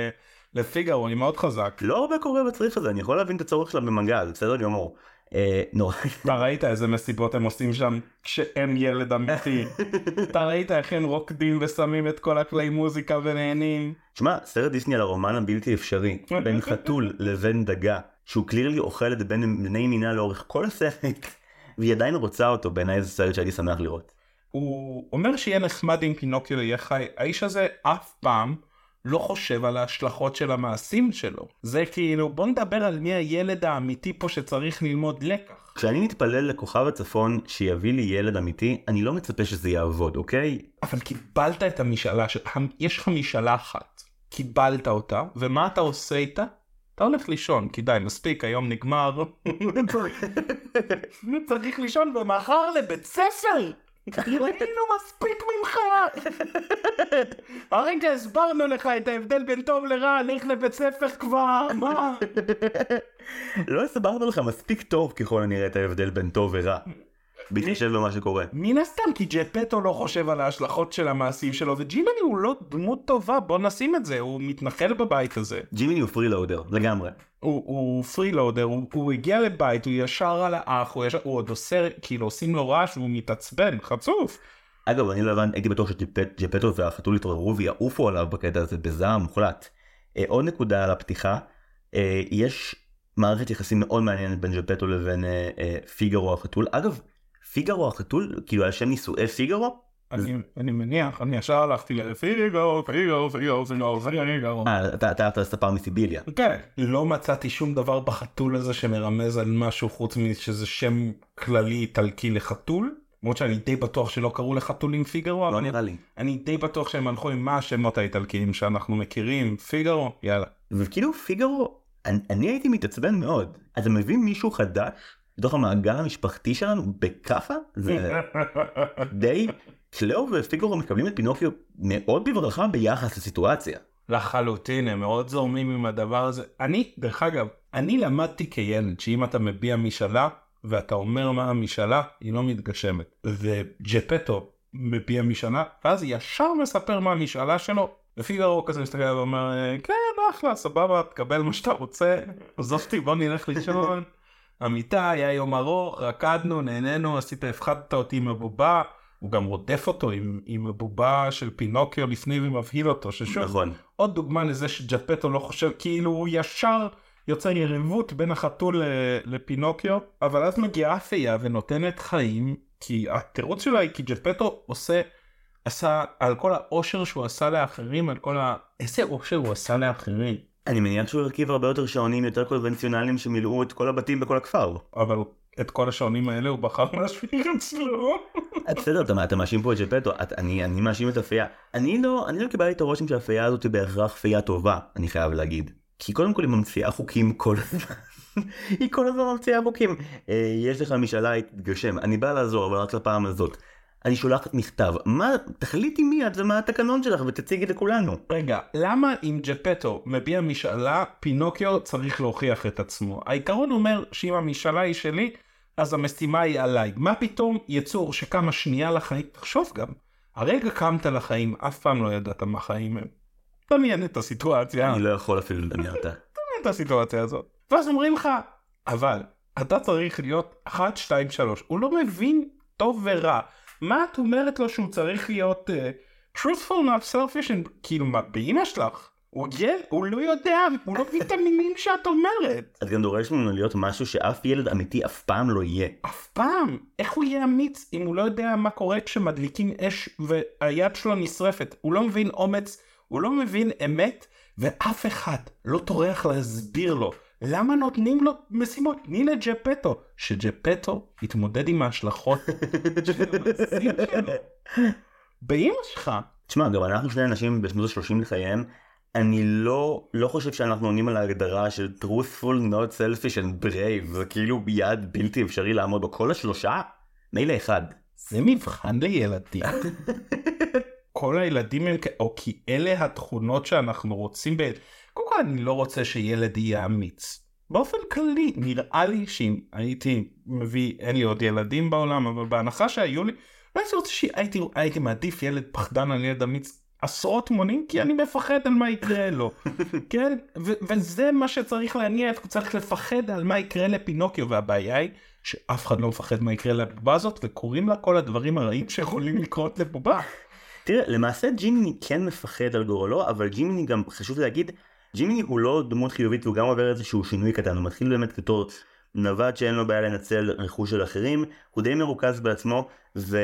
לפיגארו, היא מאוד חזק.
לא הרבה קורה בצריף הזה, אני יכול להבין את הצורך שלה במגע, זה בסדר גמור. אה, נורא.
אתה ראית איזה מסיבות הם עושים שם כשאין ילד אמיתי. אתה ראית איך הם רוקדים ושמים את כל הכלי מוזיקה ונהנים.
שמע, סרט דיסני על הרומן הבלתי אפשרי, בין חתול לבין דגה, שהוא קלירלי אוכל את בין בני מינה לאורך כל הסרט, והיא עדיין רוצה אותו, בעיניי זה סרט שהייתי שמח לראות.
הוא אומר שיהיה נחמד אם פינוקיו יהיה חי, האיש הזה אף פעם לא חושב על ההשלכות של המעשים שלו. זה כאילו, בוא נדבר על מי הילד האמיתי פה שצריך ללמוד לקח.
כשאני מתפלל לכוכב הצפון שיביא לי ילד אמיתי, אני לא מצפה שזה יעבוד, אוקיי?
אבל קיבלת את המשאלה, של... יש לך משאלה אחת, קיבלת אותה, ומה אתה עושה איתה? אתה הולך לישון, כי די, מספיק, היום נגמר. צריך לישון ומחר לבית ספר! ראינו מספיק ממך! הרגע הסברנו לך את ההבדל בין טוב לרע, לך לבית ספר כבר, מה?
לא הסברנו לך מספיק טוב ככל הנראה את ההבדל בין טוב ורע. בהתחשב במה שקורה.
מן הסתם, כי ג'פטו לא חושב על ההשלכות של המעשים שלו, וג'ימני הוא לא דמות טובה, בוא נשים את זה, הוא מתנחל בבית הזה.
ג'ימיני הוא פרילאודר, לגמרי.
הוא, הוא פרילודר, הוא, הוא הגיע לבית, הוא ישר על האח, הוא, ישר, הוא עוד עושה, כאילו עושים לו רעש והוא מתעצבן, חצוף.
אגב, אני לא הבנתי, הייתי בטוח שג'פטו והחתול יתעוררו ויעופו עליו בקטע הזה בזעם מוחלט. אה, עוד נקודה על הפתיחה, אה, יש מערכת יחסים מאוד מעניינת בין ג'פטו לבין אה, פיגארו החתול. אגב, פיגארו החתול, כאילו על שם נישואי פיגארו?
אני, מניח, אני ישר הלכתי לפיגו, פיגו, פיגו, פיגו, פיגו.
אה, אתה, אתה, אתה ספר מסיביליה.
כן. לא מצאתי שום דבר בחתול הזה שמרמז על משהו חוץ משזה שם כללי איטלקי לחתול. למרות שאני די בטוח שלא קראו לחתולים פיגרו.
לא נראה לי.
אני די בטוח שהם הלכו עם מה השמות האיטלקיים שאנחנו מכירים, פיגרו, יאללה.
וכאילו פיגארו, אני הייתי מתעצבן מאוד. אתה מביא מישהו חדש לתוך המעגל המשפחתי שלנו בכאפה? זה די... קלאו ופיגארו מקבלים את פינוקיו מאוד בברכה ביחס לסיטואציה.
לחלוטין, הם מאוד זורמים עם הדבר הזה. אני, דרך אגב, אני למדתי כילד שאם אתה מביע משאלה ואתה אומר מה המשאלה, היא לא מתגשמת. וג'פטו מביע משאלה, ואז ישר מספר מה המשאלה שלו. ופיגארו כזה מסתכל ואומר, כן, אחלה, סבבה, תקבל מה שאתה רוצה, עזוב אותי, בוא נלך לישון. המיטה, היה יום ארוך, רקדנו, נהנינו, עשית, הפחדת אותי עם הבובה. הוא גם רודף אותו עם, עם הבובה של פינוקיו לפני ומבהיל אותו, ששוב,
נכון.
עוד דוגמה לזה שג'פטו לא חושב, כאילו הוא ישר יוצר יריבות בין החתול ל- לפינוקיו, אבל אז מגיעה פייה ונותנת חיים, כי התירוץ שלה היא כי ג'פטו עושה, עשה, על כל האושר שהוא עשה לאחרים, על כל ה... איזה אושר הוא עשה לאחרים.
אני מניח שהוא הרכיב הרבה יותר שעונים יותר קונבנציונליים שמילאו את כל הבתים בכל הכפר.
אבל את כל השעונים האלה הוא בחר להשפיע אצלו.
בסדר, אתה, אתה מאשים פה את ג'פטו, אני, אני מאשים את הפייה. אני לא, אני לא קיבלתי את הרושם שהפייה הזאת היא בהכרח פייה טובה, אני חייב להגיד. כי קודם כל היא ממציאה חוקים כל הזמן. היא כל הזמן ממציאה חוקים. אה, יש לך משאלה התגשם, אני בא לעזור אבל רק לפעם הזאת. אני שולחת מכתב, מה, תחליטי מי את ומה התקנון שלך ותציגי לכולנו.
רגע, למה אם ג'פטו מביע משאלה, פינוקיו צריך להוכיח את עצמו? העיקרון אומר שאם המשאלה היא שלי, אז המשימה היא עליי. מה פתאום יצור שקם השנייה לחיים? תחשוב גם, הרגע קמת לחיים, אף פעם לא ידעת מה חיים הם. דמיין את הסיטואציה.
אני לא יכול אפילו לדמיין אותה.
דמיין את הסיטואציה הזאת. ואז אומרים לך, אבל אתה צריך להיות 1, 2, 3. הוא לא מבין טוב ורע. מה את אומרת לו שהוא צריך להיות uh, truthful not selfish and כאילו מה באמא שלך? הוא גר, הוא לא יודע, הוא לא מבין את המילים שאת אומרת.
את גם דורשת ממנו להיות משהו שאף ילד אמיתי אף פעם לא יהיה.
אף פעם. איך הוא יהיה אמיץ אם הוא לא יודע מה קורה כשמדליקים אש והיד שלו נשרפת? הוא לא מבין אומץ, הוא לא מבין אמת, ואף אחד לא טורח להסביר לו. למה נותנים לו משימות? תני לג'פטו, שג'פטו יתמודד עם ההשלכות של המעשים שלו. באמא שלך.
תשמע, גם אנחנו שני אנשים בשנות ה-30 לחייהם, אני לא, לא חושב שאנחנו עונים על ההגדרה של truthful, not selfish and brave, זה כאילו יעד בלתי אפשרי לעמוד בו. כל השלושה? מילא אחד.
זה מבחן לילדים. כל הילדים הם, או כי אלה התכונות שאנחנו רוצים ב... קודם כל אני לא רוצה שילד יהיה אמיץ. באופן כללי נראה לי שאם הייתי מביא, אין לי עוד ילדים בעולם, אבל בהנחה שהיו לי, לא הייתי רוצה שהייתי הייתי מעדיף ילד פחדן על ילד אמיץ עשרות מונים כי אני מפחד על מה יקרה לו כן ו- וזה מה שצריך להניע צריך לפחד על מה יקרה לפינוקיו והבעיה היא שאף אחד לא מפחד מה יקרה לבובה הזאת וקוראים לה כל הדברים הרעים שיכולים לקרות לבובה.
תראה למעשה ג'ימיני כן מפחד על גורלו אבל ג'ימיני גם חשוב להגיד ג'ימיני הוא לא דמות חיובית והוא גם עובר איזשהו שינוי קטן. הוא מתחיל באמת בתור נווד שאין לו בעיה לנצל רכוש של אחרים. הוא די מרוכז בעצמו ו...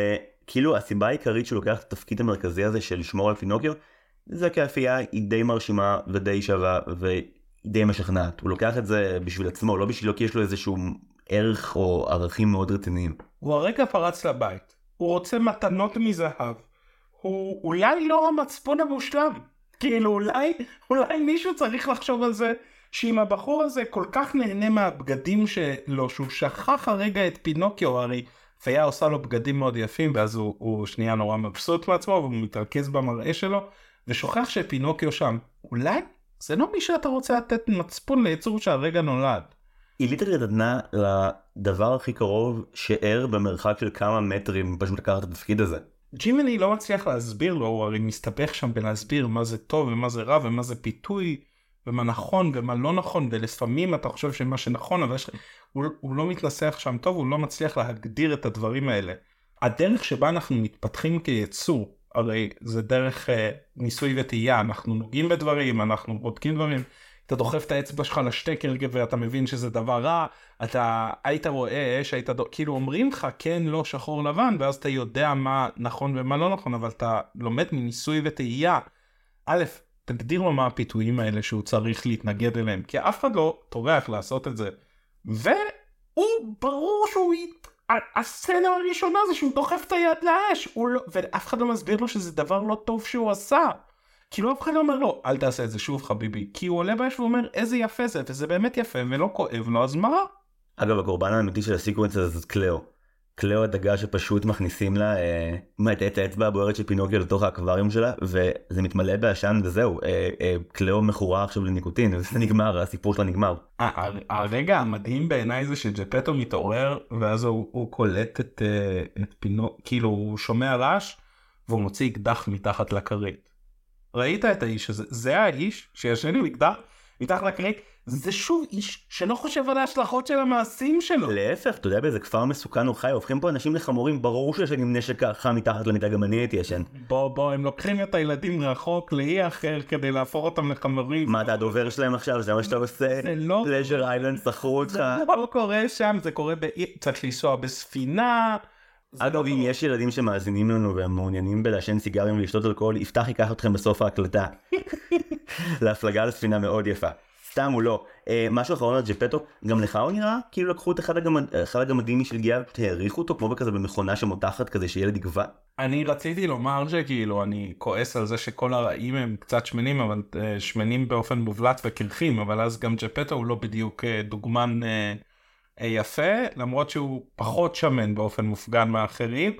כאילו הסיבה העיקרית שהוא לוקח את התפקיד המרכזי הזה של לשמור על פינוקיו זה כי האפייה היא די מרשימה ודי שווה והיא די משכנעת. הוא לוקח את זה בשביל עצמו לא בשבילו כי יש לו איזשהו ערך או ערכים מאוד רציניים.
הוא הרגע פרץ לבית. הוא רוצה מתנות מזהב. הוא אולי לא המצפון המושלם כאילו אולי אולי מישהו צריך לחשוב על זה שאם הבחור הזה כל כך נהנה מהבגדים שלו שהוא שכח הרגע את פינוקיו הרי והיה עושה לו בגדים מאוד יפים ואז הוא, הוא שנייה נורא מבסוט מעצמו והוא מתרכז במראה שלו ושוכח שפינוקיו שם אולי זה לא מי שאתה רוצה לתת מצפון ליצור שהרגע נולד.
היא ליטרלי נתנה לדבר הכי קרוב שער במרחק של כמה מטרים פשוט לקחת את התפקיד הזה.
ג'ימיני לא מצליח להסביר לו הוא הרי מסתבך שם בלהסביר מה זה טוב ומה זה רע ומה זה פיתוי ומה נכון ומה לא נכון ולפעמים אתה חושב שמה שנכון אבל יש... הוא, הוא לא מתנסח שם טוב הוא לא מצליח להגדיר את הדברים האלה. הדרך שבה אנחנו מתפתחים כיצור הרי זה דרך uh, ניסוי וטעייה אנחנו נוגעים בדברים אנחנו בודקים דברים אתה דוחף את האצבע שלך לשטקר ואתה מבין שזה דבר רע אתה היית רואה שהיית דו... כאילו אומרים לך כן לא שחור לבן ואז אתה יודע מה נכון ומה לא נכון אבל אתה לומד מניסוי וטעייה. א' תגדיר לו מה הפיתויים האלה שהוא צריך להתנגד אליהם כי אף אחד לא טורח לעשות את זה. והוא ברור שהוא הסצנה הראשונה זה שהוא דוחף את היד לאש לא... ואף אחד לא מסביר לו שזה דבר לא טוב שהוא עשה. כאילו אף אחד לא אומר לו אל תעשה את זה שוב חביבי כי הוא עולה באש ואומר איזה יפה זה וזה באמת יפה ולא כואב לו אז מה?
אגב הקורבן האמיתי של הסיקוונס הזה זאת קלאו. קלאו הדגה שפשוט מכניסים לה אה, את האצבע הבוערת של פינוקיו לתוך האקווריום שלה וזה מתמלא בעשן וזהו אה, אה, קלאו מכורה עכשיו לניקוטין וזה נגמר הסיפור שלה נגמר.
הרגע המדהים בעיניי זה שג'פטו מתעורר ואז הוא, הוא קולט את, אה, את פינוקיו כאילו הוא שומע רעש והוא מוציא אקדח מתחת לכרית. ראית את האיש הזה זה האיש שישן עם אקדח מתחת לכרית זה שוב איש שלא חושב על ההשלכות של המעשים שלו.
להפך, אתה יודע באיזה כפר מסוכן הוא חי, הופכים פה אנשים לחמורים, ברור שיש להם נשק חם מתחת למיטה, גם אני הייתי ישן.
בוא בוא, הם לוקחים את הילדים רחוק לאי אחר כדי להפוך אותם לחמורים.
מה אתה הדובר שלהם עכשיו, זה מה שאתה עושה?
זה לא...
פלז'ר איילנד שכרו אותך.
זה לא קורה שם, זה קורה באי, צריך לנסוע בספינה.
אגב, אם יש ילדים שמאזינים לנו והם מעוניינים בלעשן סיגרים ולשתות אלכוהול, יפתח ייקח אתכם בסוף ההקלטה. להפלגה לספינה מאוד יפה. סתם הוא לא. אה, משהו אחרון על ג'פטו, גם לך הוא נראה כאילו לקחו את אחד, הגמד, אחד הגמדים משל גיאה והעריכו אותו כמו בכזה במכונה שמותחת כזה שילד יגבה.
אני רציתי לומר שכאילו אני כועס על זה שכל הרעים הם קצת שמנים אבל uh, שמנים באופן מובלט וקרחים אבל אז גם ג'פטו הוא לא בדיוק uh, דוגמן יפה למרות שהוא פחות שמן באופן מופגן מאחרים.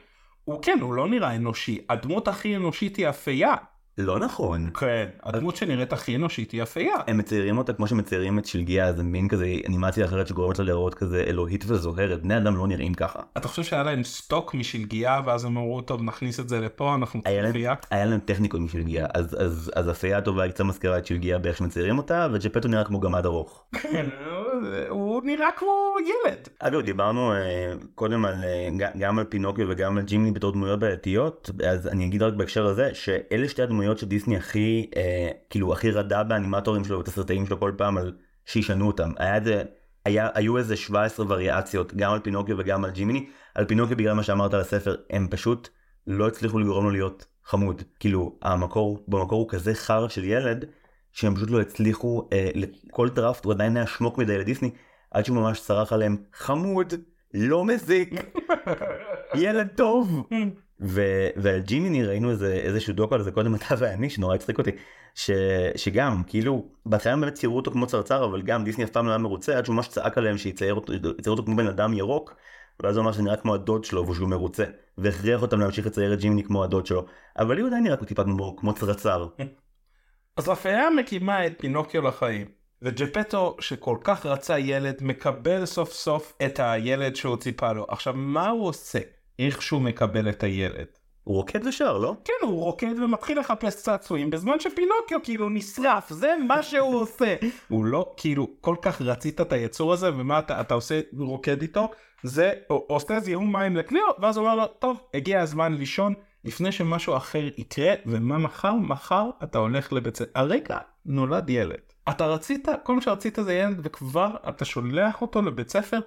הוא כן הוא לא נראה אנושי הדמות הכי אנושית היא אפייה
לא נכון.
כן, הדמות שנראית הכי אנושית היא אפייה.
הם מציירים אותה כמו שמציירים את שלגיה, זה מין כזה אנימציה אחרת שגורמת לה לראות כזה אלוהית וזוהרת, בני אדם לא נראים ככה.
אתה חושב שהיה להם סטוק משלגיה ואז הם אמרו טוב נכניס את זה לפה אנחנו צריכים אפייה?
היה להם טכניקות משלגיה, אז, אז, אז אפייה הטובה היא קצת מזכירה את שלגיה באיך שמציירים אותה, וג'פטו נראה כמו גמד ארוך.
כן, הוא נראה כמו ילד.
אגב דיברנו אה, קודם על, אה, גם על פינוקיו וגם על ג'ימני בתור דמויות בעייתיות, אז אני אגיד רק בהקשר הזה שאלה שתי הדמויות הדמויות שדיסני הכי אה, כאילו הכי רדה באנימטורים שלו ובתסרטאים שלו כל פעם על שישנו אותם. היה את זה היה היו איזה 17 וריאציות גם על פינוקיו וגם על ג'ימיני. על פינוקיו בגלל מה שאמרת על הספר הם פשוט לא הצליחו לגרום לו להיות חמוד. כאילו המקור במקור הוא כזה חרא של ילד שהם פשוט לא הצליחו אה, כל דראפט הוא עדיין היה שמוק מדי לדיסני עד שהוא ממש צרח עליהם חמוד לא מזיק ילד טוב ו- ועל ג'ימיני ראינו איזה איזשהו דוקו על זה קודם אתה ואני שנורא הצחיק אותי ש- שגם כאילו בהתחלה באמת ציירו אותו כמו צרצר אבל גם דיסני אף פעם לא היה מרוצה עד שהוא ממש צעק עליהם שיצייר אותו, אותו כמו בן אדם ירוק ואז הוא אמר שנראה כמו הדוד שלו ושהוא מרוצה והכריח אותם להמשיך לצייר את ג'ימיני כמו הדוד שלו אבל הוא עדיין נראה טיפה כמו, כמו צרצר.
אז רפאיה מקימה את פינוקיו לחיים וג'פטו שכל כך רצה ילד מקבל סוף סוף את הילד שהוא ציפה לו עכשיו מה הוא עושה? איך שהוא מקבל את הילד.
הוא רוקד ושר, לא?
כן, הוא רוקד ומתחיל לחפש צעצועים בזמן שפינוקיו כאילו נשרף, זה מה שהוא עושה. הוא לא, כאילו, כל כך רצית את היצור הזה, ומה אתה, אתה עושה, רוקד איתו, זה, הוא עושה זיהום מים לקליאו, ואז הוא אומר לו, טוב, הגיע הזמן לישון, לפני שמשהו אחר יקרה, ומה מחר? מחר אתה הולך לבית ספר. הרגע נולד ילד. אתה רצית, כל מה שרצית זה ילד, וכבר אתה שולח אותו לבית ספר.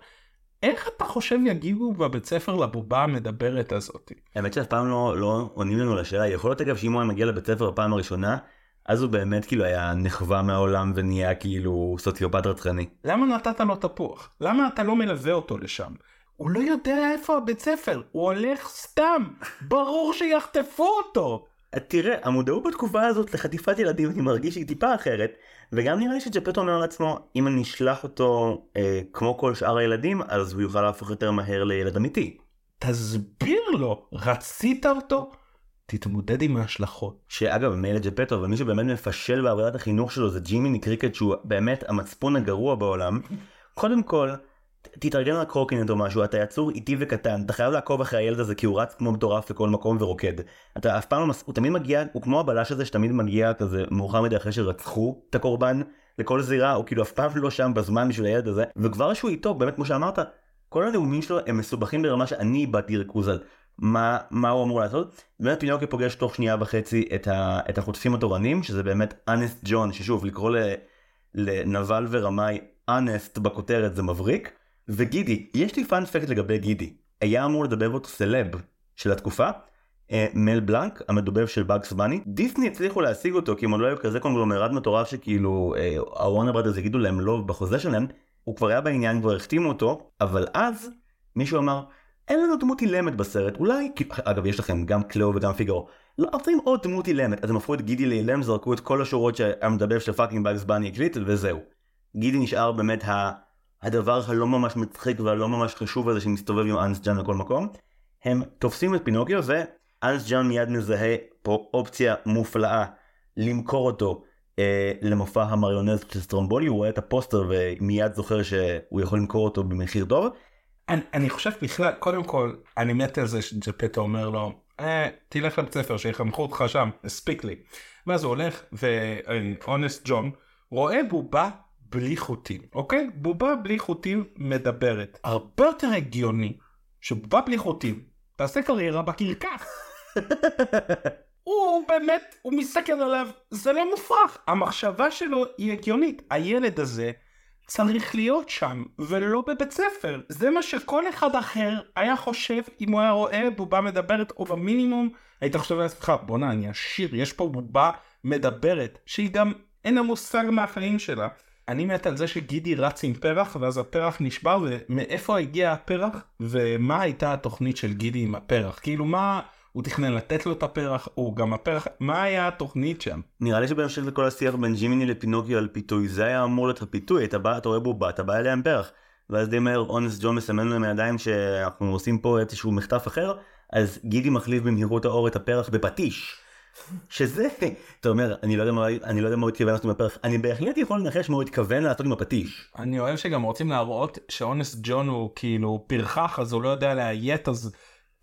איך אתה חושב יגיבו בבית ספר לבובה המדברת הזאת?
האמת שאף פעם לא, לא עונים לנו לשאלה, יכול להיות אגב שאם הוא היה מגיע לבית ספר בפעם הראשונה, אז הוא באמת כאילו היה נחווה מהעולם ונהיה כאילו סוציופט רצחני.
למה נתת לו תפוח? למה אתה לא מלווה אותו לשם? הוא לא יודע איפה הבית ספר, הוא הולך סתם, ברור שיחטפו אותו.
תראה, המודעות בתקופה הזאת לחטיפת ילדים אני מרגיש שהיא טיפה אחרת, וגם נראה לי שג'פטו אומר לעצמו, אם אני אשלח אותו אה, כמו כל שאר הילדים, אז הוא יוכל להפוך יותר מהר לילד אמיתי.
תסביר לו, רצית אותו? תתמודד עם ההשלכות.
שאגב, מילא ג'פטו, אבל מי שבאמת מפשל בעבודת החינוך שלו זה ג'ימיני קריקט שהוא באמת המצפון הגרוע בעולם. קודם כל, תתארגן על קורקינט או משהו, אתה יצור איטי וקטן, אתה חייב לעקוב אחרי הילד הזה כי הוא רץ כמו מטורף לכל מקום ורוקד. אתה אף פעם לא, מס... הוא תמיד מגיע, הוא כמו הבלש הזה שתמיד מגיע כזה מאוחר מדי אחרי שרצחו את הקורבן לכל זירה, הוא כאילו אף פעם לא שם בזמן בשביל הילד הזה, וכבר שהוא איתו, באמת כמו שאמרת, כל הנאומים שלו הם מסובכים ברמה שאני איבדתי ריכוז על מה, מה הוא אמור לעשות. באמת פינוקי פוגש תוך שנייה וחצי את, ה, את החוטפים התורנים, שזה באמת אנסט ג'ון, ששוב, לקרוא לנבל ורמאי אנסט בכותרת זה מבריק. וגידי, יש לי פאנפקט לגבי גידי. היה אמור לדבב אותו סלב של התקופה, אה, מל בלנק, המדובב של באגס בני. דיסני הצליחו להשיג אותו כי הם עוד לא היו כזה קונגלומרד מטורף שכאילו אה, הוורנר ברדרס יגידו להם לא בחוזה שלהם, הוא כבר היה בעניין, כבר החתימו אותו, אבל אז מישהו אמר, אין לנו דמות אילמת בסרט, אולי, אגב יש לכם גם קלאו וגם פיגרו, לא רוצים עוד דמות אילמת, אז הם הפכו את גידי לאילם, זרקו את כל השורות שהמדבב של fucking באגס בני הקליט וזהו. גידי נשאר באמת ה... הדבר הלא ממש מצחיק והלא ממש חשוב הזה שמסתובב עם אנס ג'אן לכל מקום, הם תופסים את פינוקיו ואנס ג'אן מיד מזהה פה אופציה מופלאה למכור אותו אה, למופע המריונטות של סטרומבולי, הוא רואה את הפוסטר ומיד זוכר שהוא יכול למכור אותו במחיר טוב.
אני, אני חושב בכלל, קודם כל, אני מת על זה שג'פטו אומר לו, אה, תלך לבית ספר שיחנכו אותך שם, הספיק לי. ואז הוא הולך ואונסט ג'ון רואה בובה בלי חוטים, אוקיי? בובה בלי חוטים מדברת. הרבה יותר הגיוני שבובה בלי חוטים תעשה קריירה בקרקס. הוא באמת, הוא מסתכל עליו, זה לא מופרך. המחשבה שלו היא הגיונית. הילד הזה צריך להיות שם, ולא בבית ספר. זה מה שכל אחד אחר היה חושב אם הוא היה רואה בובה מדברת, או במינימום היית חושב לעצמך, בואנה אני עשיר, יש פה בובה מדברת, שהיא גם אין לה מושג מהחיים שלה. אני מת על זה שגידי רץ עם פרח ואז הפרח נשבר ומאיפה הגיע הפרח ומה הייתה התוכנית של גידי עם הפרח כאילו מה הוא תכנן לתת לו את הפרח הוא גם הפרח מה היה התוכנית שם.
נראה לי שבהמשך לכל השיח בין ג'ימיני לפינוקיו על פיתוי זה היה אמור להיות הפיתוי אתה בא אתה רואה בובה אתה בא אליה עם פרח. ואז די מהר אונס ג'ון מסמן להם הידיים שאנחנו עושים פה איזשהו מחטף אחר אז גידי מחליף במהירות האור את הפרח בפטיש. שזה, אתה אומר, אני לא יודע מה, אני לא יודע מה הוא התכוון לעשות עם הפרח, אני בהחלט יכול לנחש מה הוא התכוון לעשות עם הפטיש.
אני אוהב שגם רוצים להראות שאונס ג'ון הוא כאילו פרחח אז הוא לא יודע לאיית אז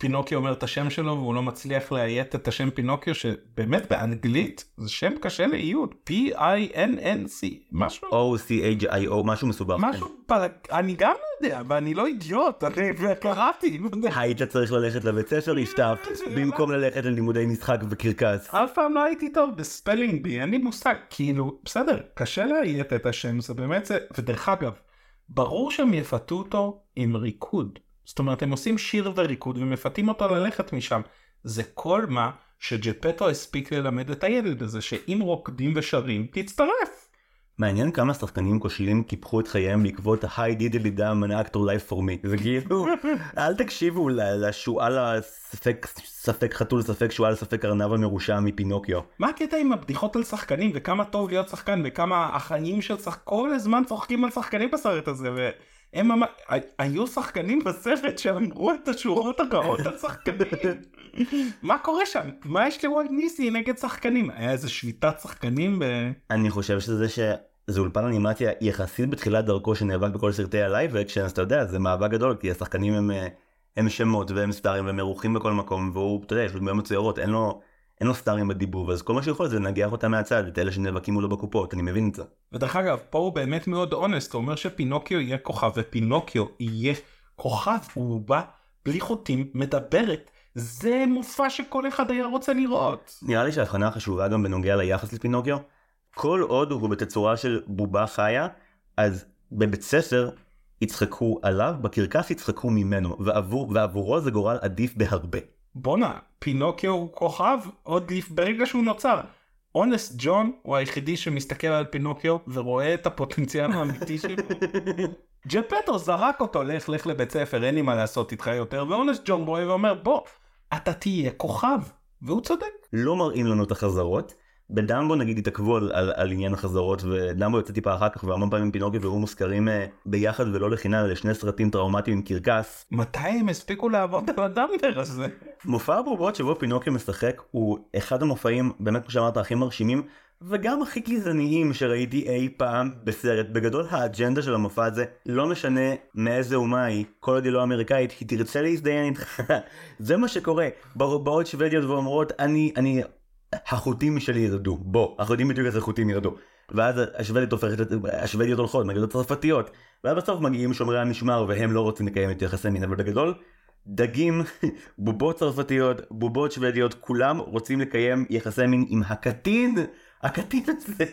פינוקיו אומר את השם שלו והוא לא מצליח לאיית את השם פינוקיו שבאמת באנגלית זה שם קשה לאיות P-I-N-N-C משהו
O-C-H-I-O משהו מסובך.
משהו פלג... אני גם לא יודע ואני לא אידיוט אני קראתי. לא.
היית צריך ללכת לבית ספר יפתח במקום ללכת ללימודי משחק וקרקס.
אף פעם לא הייתי טוב ב spelling bee אין לי מושג כאילו בסדר קשה לאיית את השם זה באמת זה ודרך אגב ברור שהם יפתו אותו עם ריקוד זאת אומרת הם עושים שיר וריקוד ומפתים אותו ללכת משם זה כל מה שג'פטו הספיק ללמד את הילד הזה שאם רוקדים ושרים תצטרף.
מעניין כמה שחקנים כושלים קיפחו את חייהם בעקבות ה-hi diddle dee dum an actor's life for me. זה כאילו, אל תקשיבו לשועל הספק ספק חתול ספק שועל ספק ארנב המרושע מפינוקיו.
מה הקטע עם הבדיחות על שחקנים וכמה טוב להיות שחקן וכמה החיים של שחק... כל הזמן צוחקים על שחקנים בסרט הזה והם ממש... היו שחקנים בסרט שאמרו את השורות הרעות על שחקנים. מה קורה שם? מה יש לוולט דיסני נגד שחקנים? היה איזה שביתת שחקנים ב...
אני חושב שזה ש... זה אולפן אנימציה יחסית בתחילת דרכו שנאבק בכל סרטי ה live action אז אתה יודע זה מאבק גדול כי השחקנים הם, אה, הם שמות והם סטארים והם מרוחים בכל מקום והוא אתה יודע יש לו דמויות מצוירות אין לו אין לו סטארים בדיבוב אז כל מה שיכול זה לנגח אותם מהצד את אלה שנאבקים מולו בקופות אני מבין את זה.
ודרך אגב פה הוא באמת מאוד אונסט הוא אומר שפינוקיו יהיה כוכב ופינוקיו יהיה כוכב הוא בא בלי חוטים מדברת זה מופע שכל אחד היה רוצה לראות.
נראה לי שההבחנה חשובה גם בנוגע ליחס לפינוקיו. כל עוד הוא בתצורה של בובה חיה, אז בבית ספר יצחקו עליו, בקרקס יצחקו ממנו, ועבור, ועבורו זה גורל עדיף בהרבה.
בואנה פינוקיו הוא כוכב עוד. ברגע שהוא נוצר. אונסט ג'ון הוא היחידי שמסתכל על פינוקיו ורואה את הפוטנציאל האמיתי שלו. ג'פטו זרק אותו לך לך לבית ספר אין לי מה לעשות איתך יותר ואונסט ג'ון רואה ואומר בוא אתה תהיה כוכב והוא צודק.
לא מראים לנו את החזרות. בדמבו נגיד התעכבו על, על, על עניין החזרות ודמבו יוצא טיפה אחר כך והמון פעמים פינוקיו והוא מוזכרים אה, ביחד ולא לחינם לשני סרטים טראומטיים עם קרקס.
מתי הם הספיקו לעבוד על הדמבר הזה?
מופע הבובות שבו פינוקיו משחק הוא אחד המופעים באמת כמו שאמרת הכי מרשימים וגם הכי גזעניים שראיתי אי פעם בסרט. בגדול האג'נדה של המופע הזה לא משנה מאיזה אומה היא, כל עוד היא לא אמריקאית, היא תרצה להזדיין איתך. זה מה שקורה. באות שוודיות ואומרות אני, אני, החוטים שלי ירדו. בוא, החוטים בדיוק איזה חוטים ירדו. ואז השוודיות הופכת, השוודיות הולכות נגד הצרפתיות. ואז בסוף מגיעים שומרי המשמר והם לא רוצים לקיים את יחסי מין, אבל בגדול דגים, בובות צרפתיות, בובות שוודיות, כולם רוצים לקיים יחסי מין עם הקטין, הקטין הזה,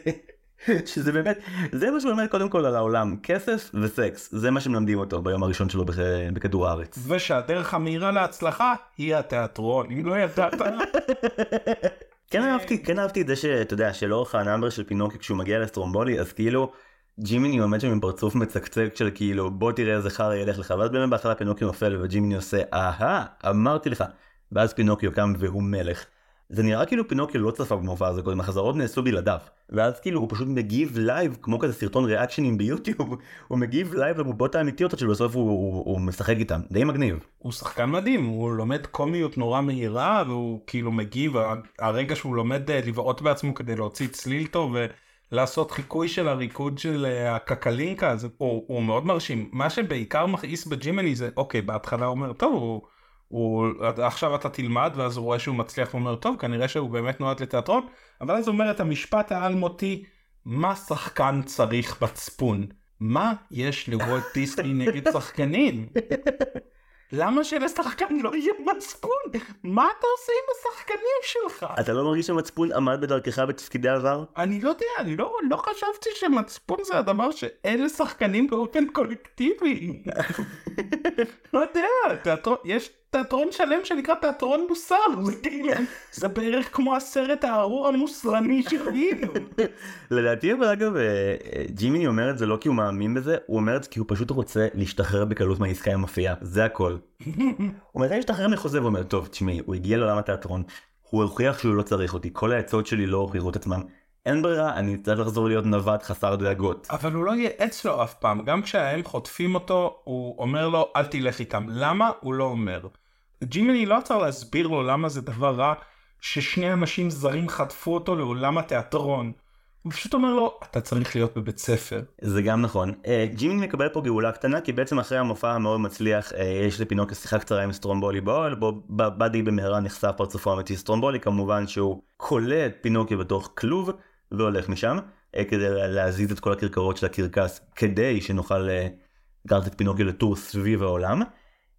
שזה באמת, זה מה שמלמד קודם כל על העולם, כסף וסקס, זה מה שמלמדים אותו ביום הראשון שלו בכ- בכדור הארץ.
ושהדרך המהירה להצלחה היא התיאטרון אם לא ידעת.
כן אהבתי, כן אהבתי את זה שאתה יודע שלאורך ה number של פינוקיו כשהוא מגיע לסטרומבולי אז כאילו ג'ימיני עומד שם עם פרצוף מצקצק של כאילו בוא תראה איזה חרא ילך לך ואז באמת בהתחלה פינוקיו נופל וג'ימיני עושה אהה אמרתי לך ואז פינוקיו קם והוא מלך. זה נראה כאילו פינוקיו לא צפה במופע הזה קודם החזרות נעשו בלעדיו ואז כאילו הוא פשוט מגיב לייב כמו כזה סרטון reactionים ביוטיוב הוא מגיב live לבובות האמיתיות שבסוף הוא, הוא, הוא משחק איתם די מגניב.
הוא שחקן מדהים הוא לומד קומיות נורא מהירה והוא כאילו מגיב הרגע שהוא לומד אה, לבעוט בעצמו כדי להוציא צליל טוב ולעשות חיקוי של הריקוד של אה, הקקלינקה אז הוא, הוא מאוד מרשים מה שבעיקר מכעיס בג'ימיני זה אוקיי בהתחלה הוא אומר טוב הוא. הוא עכשיו אתה תלמד ואז הוא רואה שהוא מצליח ואומר טוב כנראה שהוא באמת נועד לתיאטרון. אבל אז הוא אומר את המשפט האלמותי מה שחקן צריך מצפון מה יש לוולט דיסני נגד שחקנים? למה שלשחקן לא יהיה מצפון? מה אתה עושה עם השחקנים שלך?
אתה לא מרגיש שהמצפון עמד בדרכך בתפקידי עבר?
אני לא יודע אני לא, לא חשבתי שמצפון זה הדבר שאין לשחקנים באופן קולקטיבי. לא יודע תיאטרון יש תיאטרון שלם שנקרא תיאטרון מוסר, זה כאילו, זה בערך כמו הסרט הארור המוסרני שראינו.
לדעתי אבל אגב אה, אה, ג'ימיני אומר את זה לא כי הוא מאמין בזה, הוא אומר את זה כי הוא פשוט רוצה להשתחרר בקלות מהעסקה עם אפייה, זה הכל. הוא מתי להשתחרר מחוזה ואומר טוב תשמעי הוא הגיע לעולם התיאטרון, הוא הוכיח שהוא לא צריך אותי, כל העצות שלי לא הוכיחו את עצמם, אין ברירה אני צריך לחזור להיות נווד חסר דאגות.
אבל הוא לא ייעץ לו אף פעם, גם כשהם חוטפים אותו, הוא אומר לו אל תלך איתם. למה? הוא לא אומר. ג'ימיני לא צריך להסביר לו למה זה דבר רע ששני אנשים זרים חטפו אותו לעולם התיאטרון. הוא פשוט אומר לו אתה צריך להיות בבית ספר.
זה גם נכון. אה, ג'ימיני מקבל פה גאולה קטנה כי בעצם אחרי המופע המאוד מצליח אה, יש לפינוקו שיחה קצרה עם סטרומבולי באוהל בו באדי במהרה נחשף פרצופו האמיתי סטרומבולי כמובן שהוא כולא את פינוקיו בתוך כלוב והולך משם אה, כדי להזיז את כל הכרכרות של הקרקס כדי שנוכל אה, לקחת את פינוקיו לטור סביב העולם.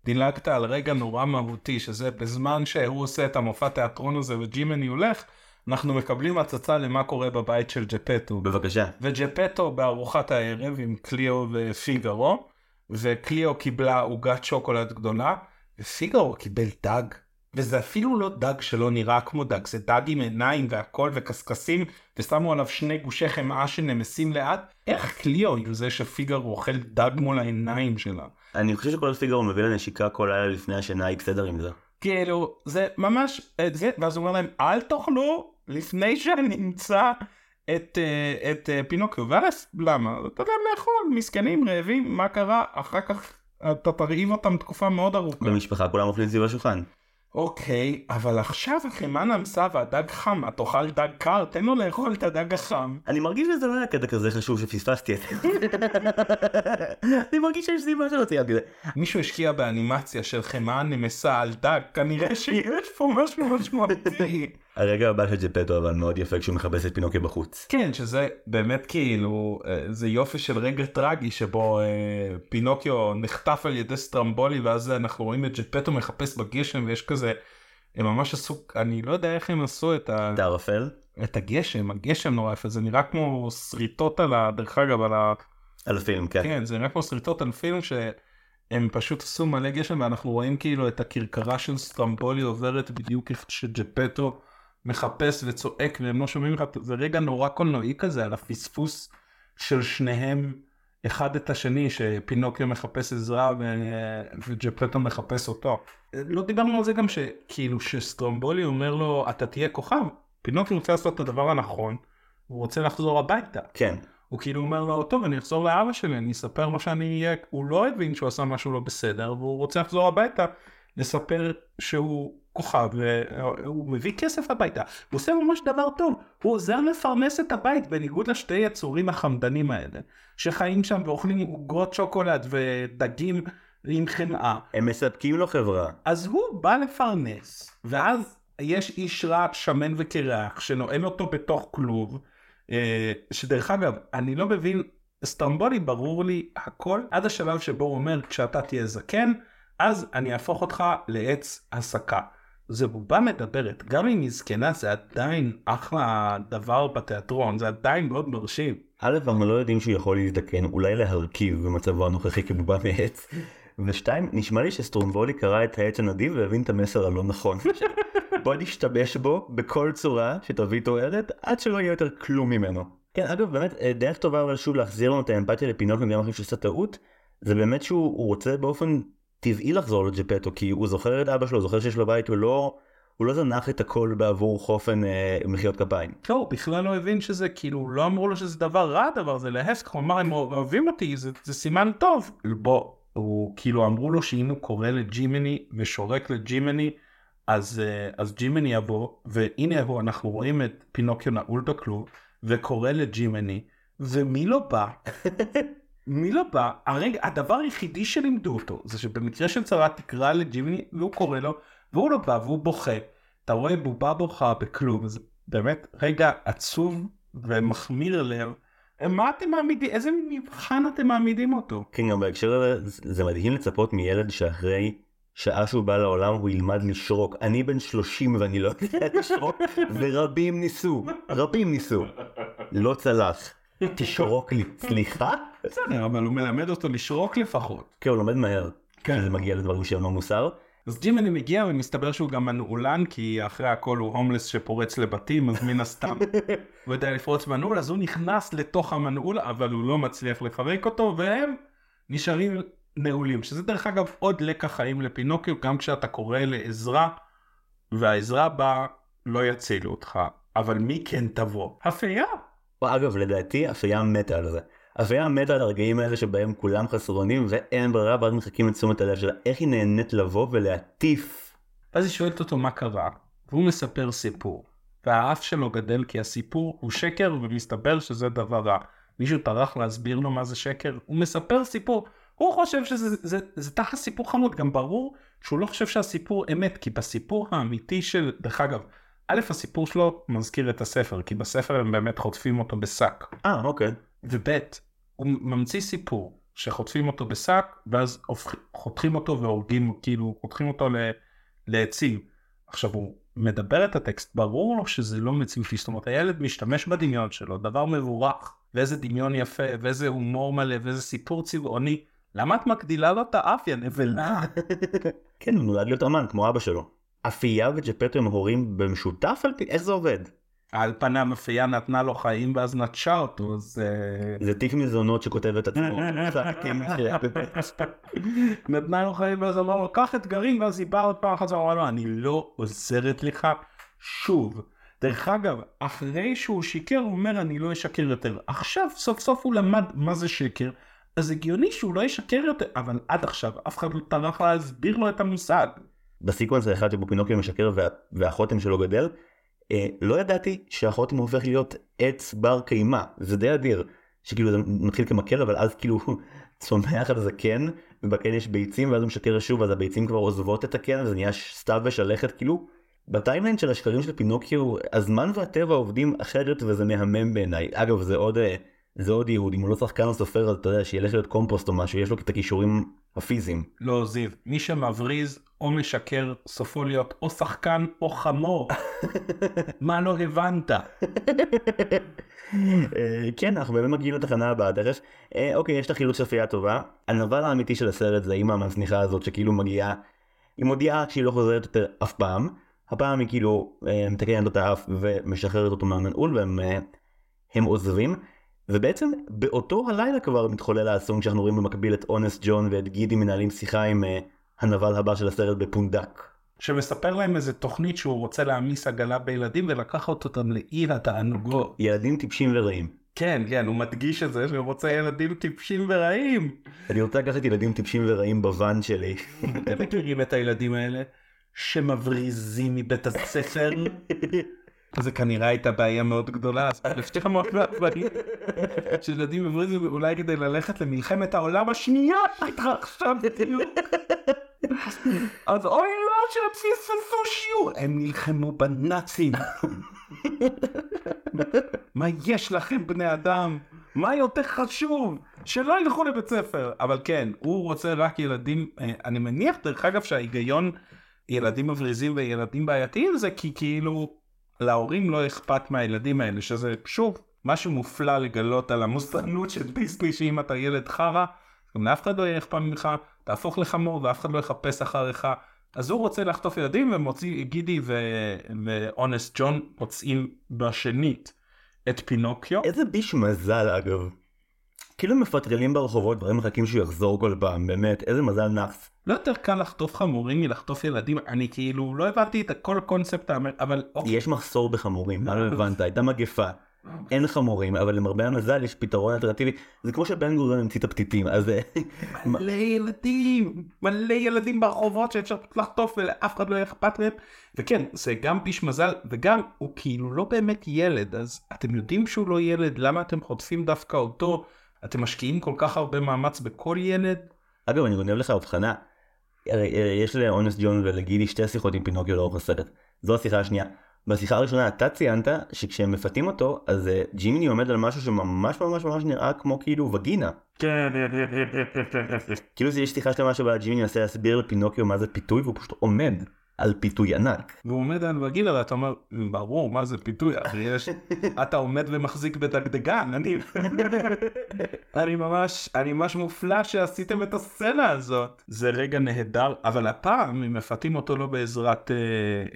דילגת על רגע נורא מהותי שזה בזמן שהוא עושה את המופע תיאטרון הזה וג'ימני הולך אנחנו מקבלים הצצה למה קורה בבית של ג'פטו.
בבקשה.
וג'פטו בארוחת הערב עם קליו ופיגארו וקליו קיבלה עוגת שוקולד גדולה ופיגארו קיבל דג. וזה אפילו לא דג שלא נראה כמו דג, זה דג עם עיניים והכל וקשקשים, ושמו עליו שני גושי חמאה שנמסים לאט. איך קליו הוא זה שפיגארו אוכל דג מול העיניים שלה?
אני חושב שכל פיגארו מביא לנשיקה כל לילה לפני השינה היא בסדר עם זה.
כאילו, זה ממש, זה, ואז הוא אומר להם, אל תאכלו לפני שאני אמצא את, אה, את אה, פינוקיו, ואז למה? אתה יודע לאכול, מסכנים, רעבים, מה קרה? אחר כך אתה תרעיב אותם תקופה מאוד ארוכה.
במשפחה כולם אוכלים סביב השולחן.
אוקיי, אבל עכשיו החמאה נמסה והדג חם, את תאכל דג קר, תן לו לאכול את הדג החם.
אני מרגיש שזה לא היה קטע כזה חשוב שפספסתי את זה. אני מרגיש שיש סיבה שלא ציינתי את זה.
מישהו השקיע באנימציה של חמאה נמסה על דג, כנראה שיש פה משהו משמעותי.
הרגע הבא של ג'פטו אבל מאוד יפה כשהוא מחפש את פינוקי בחוץ.
כן, שזה באמת כאילו, אה, זה יופי של רגע טרגי שבו אה, פינוקיו נחטף על ידי סטרמבולי ואז אנחנו רואים את ג'פטו מחפש בגשם ויש כזה, הם ממש עשו, אני לא יודע איך הם עשו את ה...
את הערפל?
את הגשם, הגשם נורא יפה, זה נראה כמו שריטות על ה... דרך אגב, על ה...
על הפילם, כן.
כן, זה נראה כמו שריטות על פילם שהם פשוט עשו מלא גשם ואנחנו רואים כאילו את הכרכרה של סטרמבולי עוברת בדיוק איפה שג'פטו מחפש וצועק והם לא שומעים לך, זה רגע נורא קולנועי כזה על הפספוס של שניהם אחד את השני שפינוקיו מחפש עזרה ו... וג'פטו מחפש אותו. לא דיברנו על זה גם שכאילו שסטרומבולי אומר לו אתה תהיה כוכב, פינוקיו רוצה לעשות את הדבר הנכון, הוא רוצה לחזור הביתה.
כן.
הוא כאילו אומר לו טוב אני אחזור לאבא שלי אני אספר לו שאני אהיה, הוא לא הבין שהוא עשה משהו לא בסדר והוא רוצה לחזור הביתה לספר שהוא כוכב והוא מביא כסף הביתה הוא עושה ממש דבר טוב הוא עוזר לפרנס את הבית בניגוד לשתי יצורים החמדנים האלה שחיים שם ואוכלים עוגות שוקולד ודגים עם חמאה
הם מספקים לו חברה.
אז הוא בא לפרנס ואז יש איש רע שמן וקרח שנועל אותו בתוך כלוב אה, שדרך אגב אני לא מבין סטרמבולי ברור לי הכל עד השלב שבו הוא אומר כשאתה תהיה זקן אז אני אהפוך אותך לעץ הסקה. זה בובה מדברת, גם אם היא זקנה זה עדיין אחלה דבר בתיאטרון, זה עדיין מאוד מרשים.
א', אנחנו לא יודעים שהוא יכול להזדקן, אולי להרכיב במצבו הנוכחי כבובה מעץ. ושתיים, נשמע לי שסטרומבולי קרא את העץ הנדיב והבין את המסר הלא נכון. בוא נשתמש בו בכל צורה שתביא תועלת עד שלא יהיה יותר כלום ממנו. כן, אגב, באמת, אה, דרך טובה אבל שוב להחזיר לנו את האמפתיה לפינוק גם אחרי שעשה טעות, זה באמת שהוא רוצה באופן טבעי לחזור לג'פטו כי הוא זוכר את אבא שלו, זוכר שיש לו בית, הוא לא, הוא לא זנח את הכל בעבור חופן אה, מחיאות כפיים.
לא, הוא בכלל לא הבין שזה כאילו, לא אמרו לו שזה דבר רע הדבר הזה, להפך, הוא אמר הם אוהבים אותי, זה, זה סימן טוב. בוא, הוא כאילו אמרו לו שאם הוא קורא לג'ימני ושורק לג'ימני, אז, אה, אז ג'ימני יבוא, והנה הוא, אנחנו רואים את פינוקיו נעול בכלוב, וקורא לג'ימני, ומי לא בא? מי לא בא? הרגע, הדבר היחידי שלימדו אותו זה שבמקרה של צרה תקרא לג'ימני והוא קורא לו והוא לא בא והוא בוכה. אתה רואה בובה בוכה בכלום זה באמת רגע עצוב ומחמיר לב. מה אתם מעמידים איזה מבחן אתם מעמידים אותו?
כן גם בהקשר הזה זה מדהים לצפות מילד שאחרי שעה שהוא בא לעולם הוא ילמד לשרוק אני בן 30 ואני לא יודע לשרוק ורבים ניסו רבים ניסו לא צלח. תשרוק לי, סליחה?
בסדר, אבל הוא מלמד אותו לשרוק לפחות.
כן, הוא לומד מהר.
כן.
זה מגיע לדברים שהם לא מוסר.
אז ג'ימני מגיע ומסתבר שהוא גם מנעולן כי אחרי הכל הוא הומלס שפורץ לבתים אז מן הסתם הוא יודע לפרוץ מנעול אז הוא נכנס לתוך המנעול אבל הוא לא מצליח לפרק אותו והם נשארים נעולים שזה דרך אגב עוד לקח חיים לפינוקיו גם כשאתה קורא לעזרה והעזרה באה לא יצילו אותך אבל מי כן תבוא? הפייה.
אגב לדעתי אפייה מתה על זה. אביה מתה על הרגעים האלה שבהם כולם חסרונים ואין ברירה ואז מחכים לתשומת הלב שלה איך היא נהנית לבוא ולהטיף.
ואז היא שואלת אותו מה קרה והוא מספר סיפור והאף שלו גדל כי הסיפור הוא שקר ומסתבר שזה דבר רע. מישהו טרח להסביר לו מה זה שקר הוא מספר סיפור הוא חושב שזה זה, זה, זה תחת סיפור חמוד גם ברור שהוא לא חושב שהסיפור אמת כי בסיפור האמיתי של דרך אגב א' הסיפור שלו מזכיר את הספר כי בספר הם באמת חוטפים אותו בשק.
אה אוקיי.
וב' הוא ממציא סיפור שחוטפים אותו בשק ואז חותכים אותו והורגים כאילו חותכים אותו לעצים. עכשיו הוא מדבר את הטקסט ברור לו שזה לא מציאותי זאת אומרת הילד משתמש בדמיון שלו דבר מבורך ואיזה דמיון יפה ואיזה הומור מלא ואיזה סיפור צבעוני למה את מגדילה לו את האף יא נבלה?
כן הוא נולד להיות אמן כמו אבא שלו. אפייה וג'פטו הם הורים במשותף על פי איך זה עובד?
על פניו אפייה נתנה לו חיים ואז נטשה אותו אז
זה תיק מזונות שכותב את עצמו.
נתנה לו חיים ואז אמר לו קח אתגרים ואז היא באה עוד פעם אחת ואמרה לו אני לא עוזרת לך שוב. דרך אגב אחרי שהוא שיקר הוא אומר אני לא אשקר יותר עכשיו סוף סוף הוא למד מה זה שקר אז הגיוני שהוא לא ישקר יותר אבל עד עכשיו אף אחד לא טרח להסביר לו את המושג.
ב sequence האחד שבו פינוקיו משקר וה... והחוטם שלו גדל אה, לא ידעתי שהחוטם הופך להיות עץ בר קיימא זה די אדיר שכאילו זה מתחיל כמקל אבל אז כאילו צומח עליו קן ובקן יש ביצים ואז הוא משקר שוב אז הביצים כבר עוזבות את הקן וזה נהיה סתיו ושלכת כאילו ב timeline של השקרים של פינוקיו הזמן והטבע עובדים אחרת וזה מהמם בעיניי. אגב זה עוד אה, זה עוד יהוד אם הוא לא שחקן או סופר אז אתה יודע שילך להיות קומפוסט או משהו יש לו את הכישורים הפיזיים.
לא זיו מי שמבריז או משקר סופו להיות או שחקן או חמור. מה לא הבנת?
אה, כן אנחנו באמת מגיעים לתחנה הבאה תכף. אה, אוקיי יש את החילוץ של אפייה טובה. הנבל האמיתי של הסרט זה האמא המזניחה הזאת שכאילו מגיעה. היא מודיעה שהיא לא חוזרת יותר אף פעם. הפעם היא כאילו אה, מתקנת לו את האף ומשחררת אותו מהמנעול והם עוזבים. ובעצם באותו הלילה כבר מתחולל האסון כשאנחנו רואים במקביל את אונס ג'ון ואת גידי מנהלים שיחה עם הנבל הבא של הסרט בפונדק.
שמספר להם איזה תוכנית שהוא רוצה להעמיס עגלה בילדים ולקחת אותם לעיר התענוגות.
ילדים טיפשים ורעים.
כן, כן, הוא מדגיש את זה שהוא רוצה ילדים טיפשים ורעים.
אני רוצה לקחת ילדים טיפשים ורעים בוואן שלי.
אתם מכירים את הילדים האלה שמבריזים מבית הספר? זה כנראה הייתה בעיה מאוד גדולה, אז לפתיח מאוד מהדברים שילדים מבריזים אולי כדי ללכת למלחמת העולם השנייה שהתרחשה בדיוק. אז אוי לא שהם פספסו שיעור, הם נלחמו בנאצים. מה יש לכם בני אדם? מה יותר חשוב? שלא ילכו לבית ספר. אבל כן, הוא רוצה רק ילדים, אה, אני מניח דרך אגב שההיגיון ילדים מבריזים וילדים בעייתיים זה כי כאילו להורים לא אכפת מהילדים האלה, שזה שוב משהו מופלא לגלות על המוסרנות של דיסני שאם אתה ילד חרא, גם לאף אחד לא יהיה אכפת ממך, תהפוך לחמור ואף אחד לא יחפש אחריך. אז הוא רוצה לחטוף ילדים ומוציא גידי ואונס ג'ון מוצאים בשנית את פינוקיו.
איזה ביש מזל אגב. כאילו מפטרלים ברחובות דברים מחכים שהוא יחזור כל פעם באמת איזה מזל נאחס.
לא יותר קל לחטוף חמורים מלחטוף ילדים אני כאילו לא הבנתי את כל הקונספט אבל
אוקיי. יש מחסור בחמורים מה לא הבנת? הייתה מגפה. אין חמורים אבל למרבה המזל יש פתרון אלטרנטיבי. זה כמו שבן גוריון המציא את הפתיתים אז אה,
מלא ילדים מלא ילדים ברחובות שאפשר לחטוף ולאף אחד לא יהיה אכפת להם וכן זה גם ביש מזל וגם הוא כאילו לא באמת ילד אז אתם יודעים שהוא לא ילד למה אתם חוטפים דווקא אותו אתם משקיעים כל כך הרבה מאמץ בכל ילד.
אגב אני גונב לך הבחנה אה, יש לאונס ג'ון ולגילי שתי שיחות עם פינוקיו לאורך הסרט זו השיחה השנייה. בשיחה הראשונה אתה ציינת שכשהם מפתים אותו אז uh, ג'ימיני עומד על משהו שממש ממש ממש נראה כמו כאילו וגינה.
כן.
כאילו יש שיחה שלמה שבה ג'ימיני מנסה להסביר לפינוקיו מה זה פיתוי והוא פשוט עומד. על פיתוי ענק.
והוא עומד על בגילה ואתה אומר ברור מה זה פיתוי אחי יש אתה עומד ומחזיק בדגדגן אני אני ממש אני ממש מופלא שעשיתם את הסצנה הזאת זה רגע נהדר אבל הפעם הם מפתים אותו לא בעזרת אה,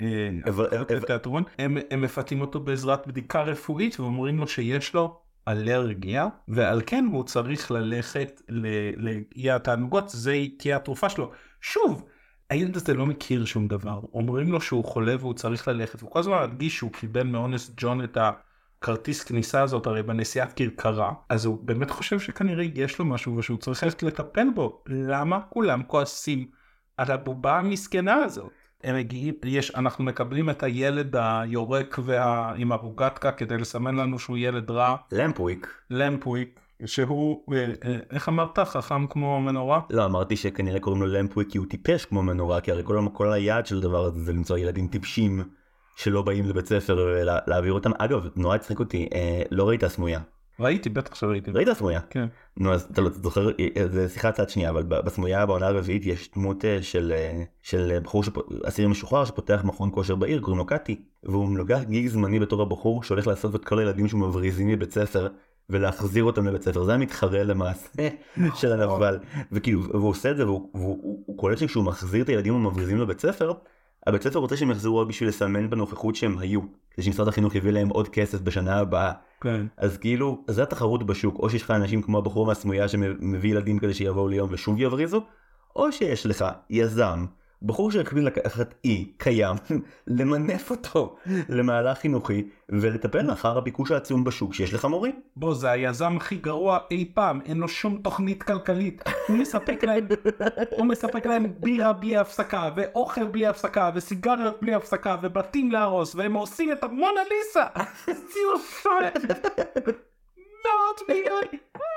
אה,
אבל-
לתיאטרון הם, הם מפתים אותו בעזרת בדיקה רפואית ואומרים לו שיש לו אלרגיה ועל כן הוא צריך ללכת לאי התענוגות זה תהיה התרופה שלו שוב. הילד הזה לא מכיר שום דבר אומרים לו שהוא חולה והוא צריך ללכת הוא כל הזמן מדגיש שהוא קיבל מאונס ג'ון את הכרטיס כניסה הזאת הרי בנסיעת כרכרה אז הוא באמת חושב שכנראה יש לו משהו ושהוא צריך ללכת לטפל בו למה כולם כועסים על הבובה המסכנה הזאת. הם מגיעים, יש, אנחנו מקבלים את הילד היורק וה... עם הרוגטקה כדי לסמן לנו שהוא ילד רע,
למפוויק.
למפוויק, שהוא, אה, אה, איך אמרת, חכם כמו מנורה?
לא, אמרתי שכנראה קוראים לו למפוויק כי הוא טיפש כמו מנורה, כי הרי כל, כל היעד של הדבר הזה זה למצוא ילדים טיפשים שלא באים לבית ספר ולהעביר אותם. אגב, נורא הצחיק אותי, אה, לא ראית סמויה.
ראיתי, בטח שראיתי.
ראית סמויה?
כן.
נו אז אתה לא זוכר, אה, זה שיחה צד שנייה, אבל בסמויה בעונה הרביעית יש דמות של, של בחור, שפ- אסיר משוחרר שפותח מכון כושר בעיר, קוראים לו קאטי, והוא לוקח גיג זמני בתור הבחור שהולך לאסוף את כל הילדים שמבריזים מבית ספר. ולהחזיר אותם לבית ספר. זה המתחרה למעשה של הנבל. וכאילו והוא עושה את זה והוא, והוא, הוא, הוא קולט שכשהוא מחזיר את הילדים המבריזים לבית ספר הבית ספר רוצה שהם יחזרו רק בשביל לסמן בנוכחות שהם היו כדי שמשרד החינוך יביא להם עוד כסף בשנה הבאה.
כן.
אז כאילו זה התחרות בשוק. או שיש לך אנשים כמו הבחור מהסמויה שמביא ילדים כדי שיבואו ליום ושוב יבריזו או שיש לך יזם בחור שהחליט לקחת אי קיים למנף אותו למהלך חינוכי ולטפל אחר הביקוש העצום בשוק שיש לך מורים.
בוא, זה היזם הכי גרוע אי פעם, אין לו שום תוכנית כלכלית. הוא מספק להם, הוא מספק להם בירה בלי הפסקה, ואוכל בלי הפסקה, וסיגריות בלי הפסקה, ובתים להרוס, והם עושים את המונה ליסה! מאות מיליונים! הם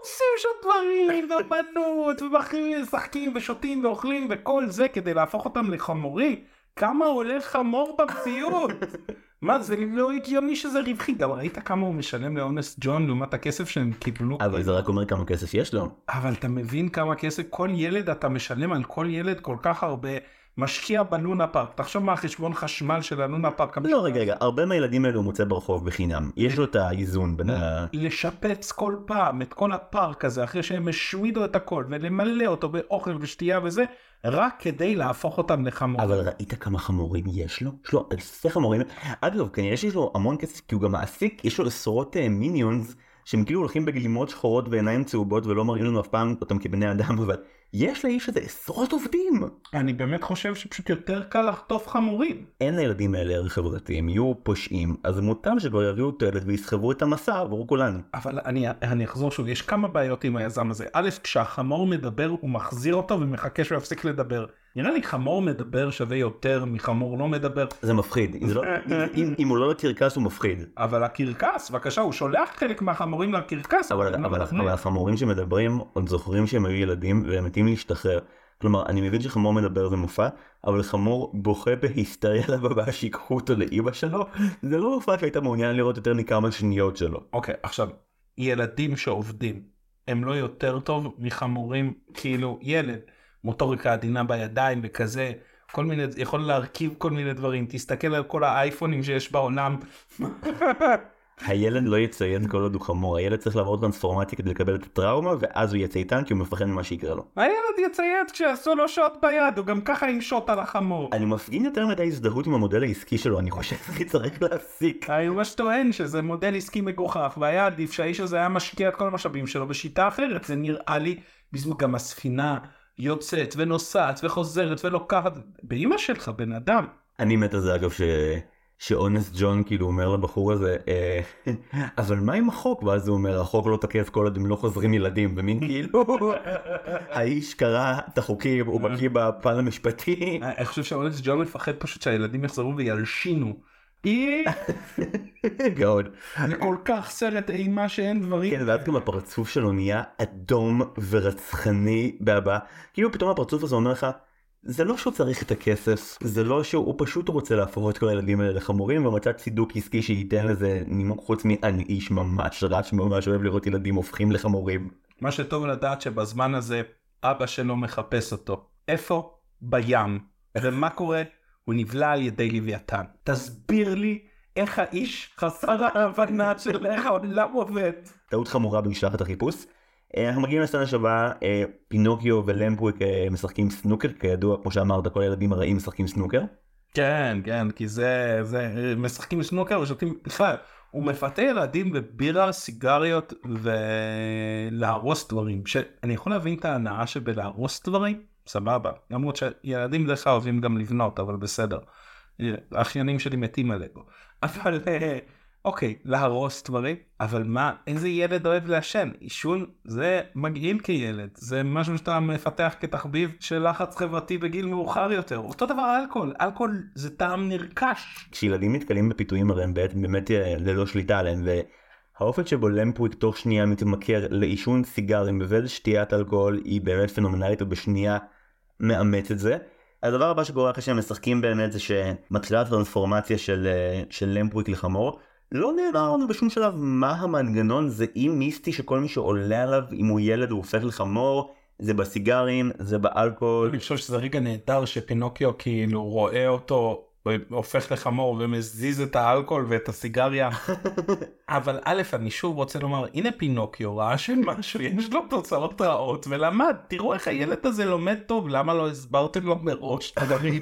עושים שם דברים, ואמנות, ומשחקים, ושותים, ואוכלים, וכל זה כדי להפוך אותם לחמורים. כמה עולה חמור במציאות? מה זה לא הגיוני שזה רווחי גם ראית כמה הוא משלם לאונס ג'ון לעומת הכסף שהם קיבלו
אבל זה רק אומר כמה כסף יש לו.
אבל אתה מבין כמה כסף כל ילד אתה משלם על כל ילד כל כך הרבה משקיע בלונה פארק תחשוב מה החשבון חשמל של הלונה פארק
לא רגע רגע הרבה מהילדים האלו הוא מוצא ברחוב בחינם יש לו את האיזון בין ה...
לשפץ כל פעם את כל הפארק הזה אחרי שהם השמידו את הכל ולמלא אותו באוכל ושתייה וזה רק כדי להפוך אותם לחמור.
אבל ראית כמה חמורים יש לו? יש לו אלפי חמורים. אגב כנראה שיש לו המון כסף כי הוא גם מעסיק יש לו עשרות אה, מיניונס שהם כאילו הולכים בגלימות שחורות ועיניים צהובות ולא מראים לנו אף פעם אותם כבני אדם אבל יש לאיש הזה עשרות עובדים.
אני באמת חושב שפשוט יותר קל לחטוף חמורים.
אין לילדים האלה ערך חברתי הם יהיו פושעים אז מוטב שכבר יביאו תועלת ויסחבו את המסע עבור כולנו.
אבל אני, אני אחזור שוב, יש כמה בעיות עם היזם הזה. א', כשהחמור מדבר הוא מחזיר אותו ומחכה שהוא יפסיק לדבר. נראה לי חמור מדבר שווה יותר מחמור לא מדבר.
זה מפחיד אם, זה לא, אם, אם הוא לא לקרקס הוא מפחיד.
אבל הקרקס, בבקשה, הוא שולח חלק מהחמורים לקרקס.
אבל, אבל,
מתכננים.
אבל החמורים שמדברים עוד זוכרים שהם היו ילדים והם מתים להשתחרר. כלומר אני מבין שחמור מדבר זה מופע אבל חמור בוכה בהיסטריה לבבא שיקחו אותו לאימא שלו זה לא מופע שהיית מעוניין לראות יותר מכמה שניות שלו.
אוקיי, עכשיו, ילדים שעובדים, הם לא יותר טוב מחמורים, כאילו, ילד, מוטוריקה עדינה בידיים וכזה, כל מיני, יכול להרכיב כל מיני דברים, תסתכל על כל האייפונים שיש בעולם.
הילד לא יציין כל עוד הוא חמור הילד צריך לעבור טרנספורמציה כדי לקבל את הטראומה ואז הוא יהיה צייתן כי הוא מפחד ממה שיקרה לו.
הילד יציית כשיעשו לו שוט ביד, הוא גם ככה ימשוט על החמור.
אני מפגין יותר מדי הזדהות עם המודל העסקי שלו אני חושב שאני צריך להפסיק.
אני ממש טוען שזה מודל עסקי מגוחך והיה עדיף שהאיש הזה היה משקיע את כל המשאבים שלו בשיטה אחרת זה נראה לי בזמן גם הספינה יוצאת ונוסעת וחוזרת ולוקחת באמא שלך בן אדם.
אני מת על זה אגב ש... שאונס ג'ון כאילו אומר לבחור הזה אה, אבל מה עם החוק? ואז הוא אומר החוק לא תקף כל עוד הם לא חוזרים ילדים ומין כאילו האיש קרא את החוקים הוא בקיא בפן המשפטי.
אני חושב שאונס ג'ון מפחד פשוט שהילדים יחזרו וילשינו. אי,
גאון.
זה כל כך סרט אימה שאין דברים.
כן ואז גם הפרצוף שלו נהיה אדום ורצחני בהבעה כאילו פתאום הפרצוף הזה אומר לך זה לא שהוא צריך את הכסף זה לא שהוא הוא פשוט רוצה להפוך את כל הילדים האלה לחמורים ומצא צידוק עסקי שייתן לזה נימוק חוץ מ"אני איש ממש רע שממש אוהב לראות ילדים הופכים לחמורים".
מה שטוב לדעת שבזמן הזה אבא שלו מחפש אותו. איפה? בים. ומה קורה? הוא נבלע על ידי לוויתן. תסביר לי איך האיש חסר ההבנה של איך העולם עובד.
טעות חמורה במשלחת החיפוש. אה, אנחנו מגיעים לסצנה שבה אה, פינוקיו ולמפוויק אה, משחקים סנוקר כידוע כמו שאמרת כל הילדים הרעים משחקים סנוקר.
כן כן כי זה זה משחקים סנוקר ושותים בכלל הוא מפתה ילדים בבירה סיגריות ולהרוס דברים שאני יכול להבין את ההנאה שבלהרוס דברים סבבה למרות שילדים בדרך כלל אוהבים גם לבנות אבל בסדר. האחיינים שלי מתים על אגו אבל אוקיי, להרוס דברים, אבל מה, איזה ילד אוהב לעשן? עישון זה מגעיל כילד, זה משהו שאתה מפתח כתחביב של לחץ חברתי בגיל מאוחר יותר. אותו דבר אלכוהול, אלכוהול זה טעם נרכש.
כשילדים נתקלים בפיתויים הרי הם באמת אה, ללא שליטה עליהם, והאופן שבו למפוויק תוך שנייה מתמכר לעישון סיגרים ולשתיית אלכוהול היא באמת פנומנלית ובשנייה מאמץ את זה. הדבר הבא שקורה אחרי שהם משחקים באמת זה שמתחילה הטרנספורמציה של, אה, של למפוויק לחמור. לא נאמר לנו בשום שלב מה המנגנון זה אי מיסטי שכל מי שעולה עליו אם הוא ילד הוא הופך לחמור זה בסיגרים זה באלכוהול.
אני חושב שזה רגע נהדר שפינוקיו כאילו רואה אותו הופך לחמור ומזיז את האלכוהול ואת הסיגריה אבל א' אני שוב רוצה לומר הנה פינוקיו ראה שמשהו יש לו תוצאות רעות ולמד תראו איך הילד הזה לומד טוב למה לא הסברתם לו מראש חברים.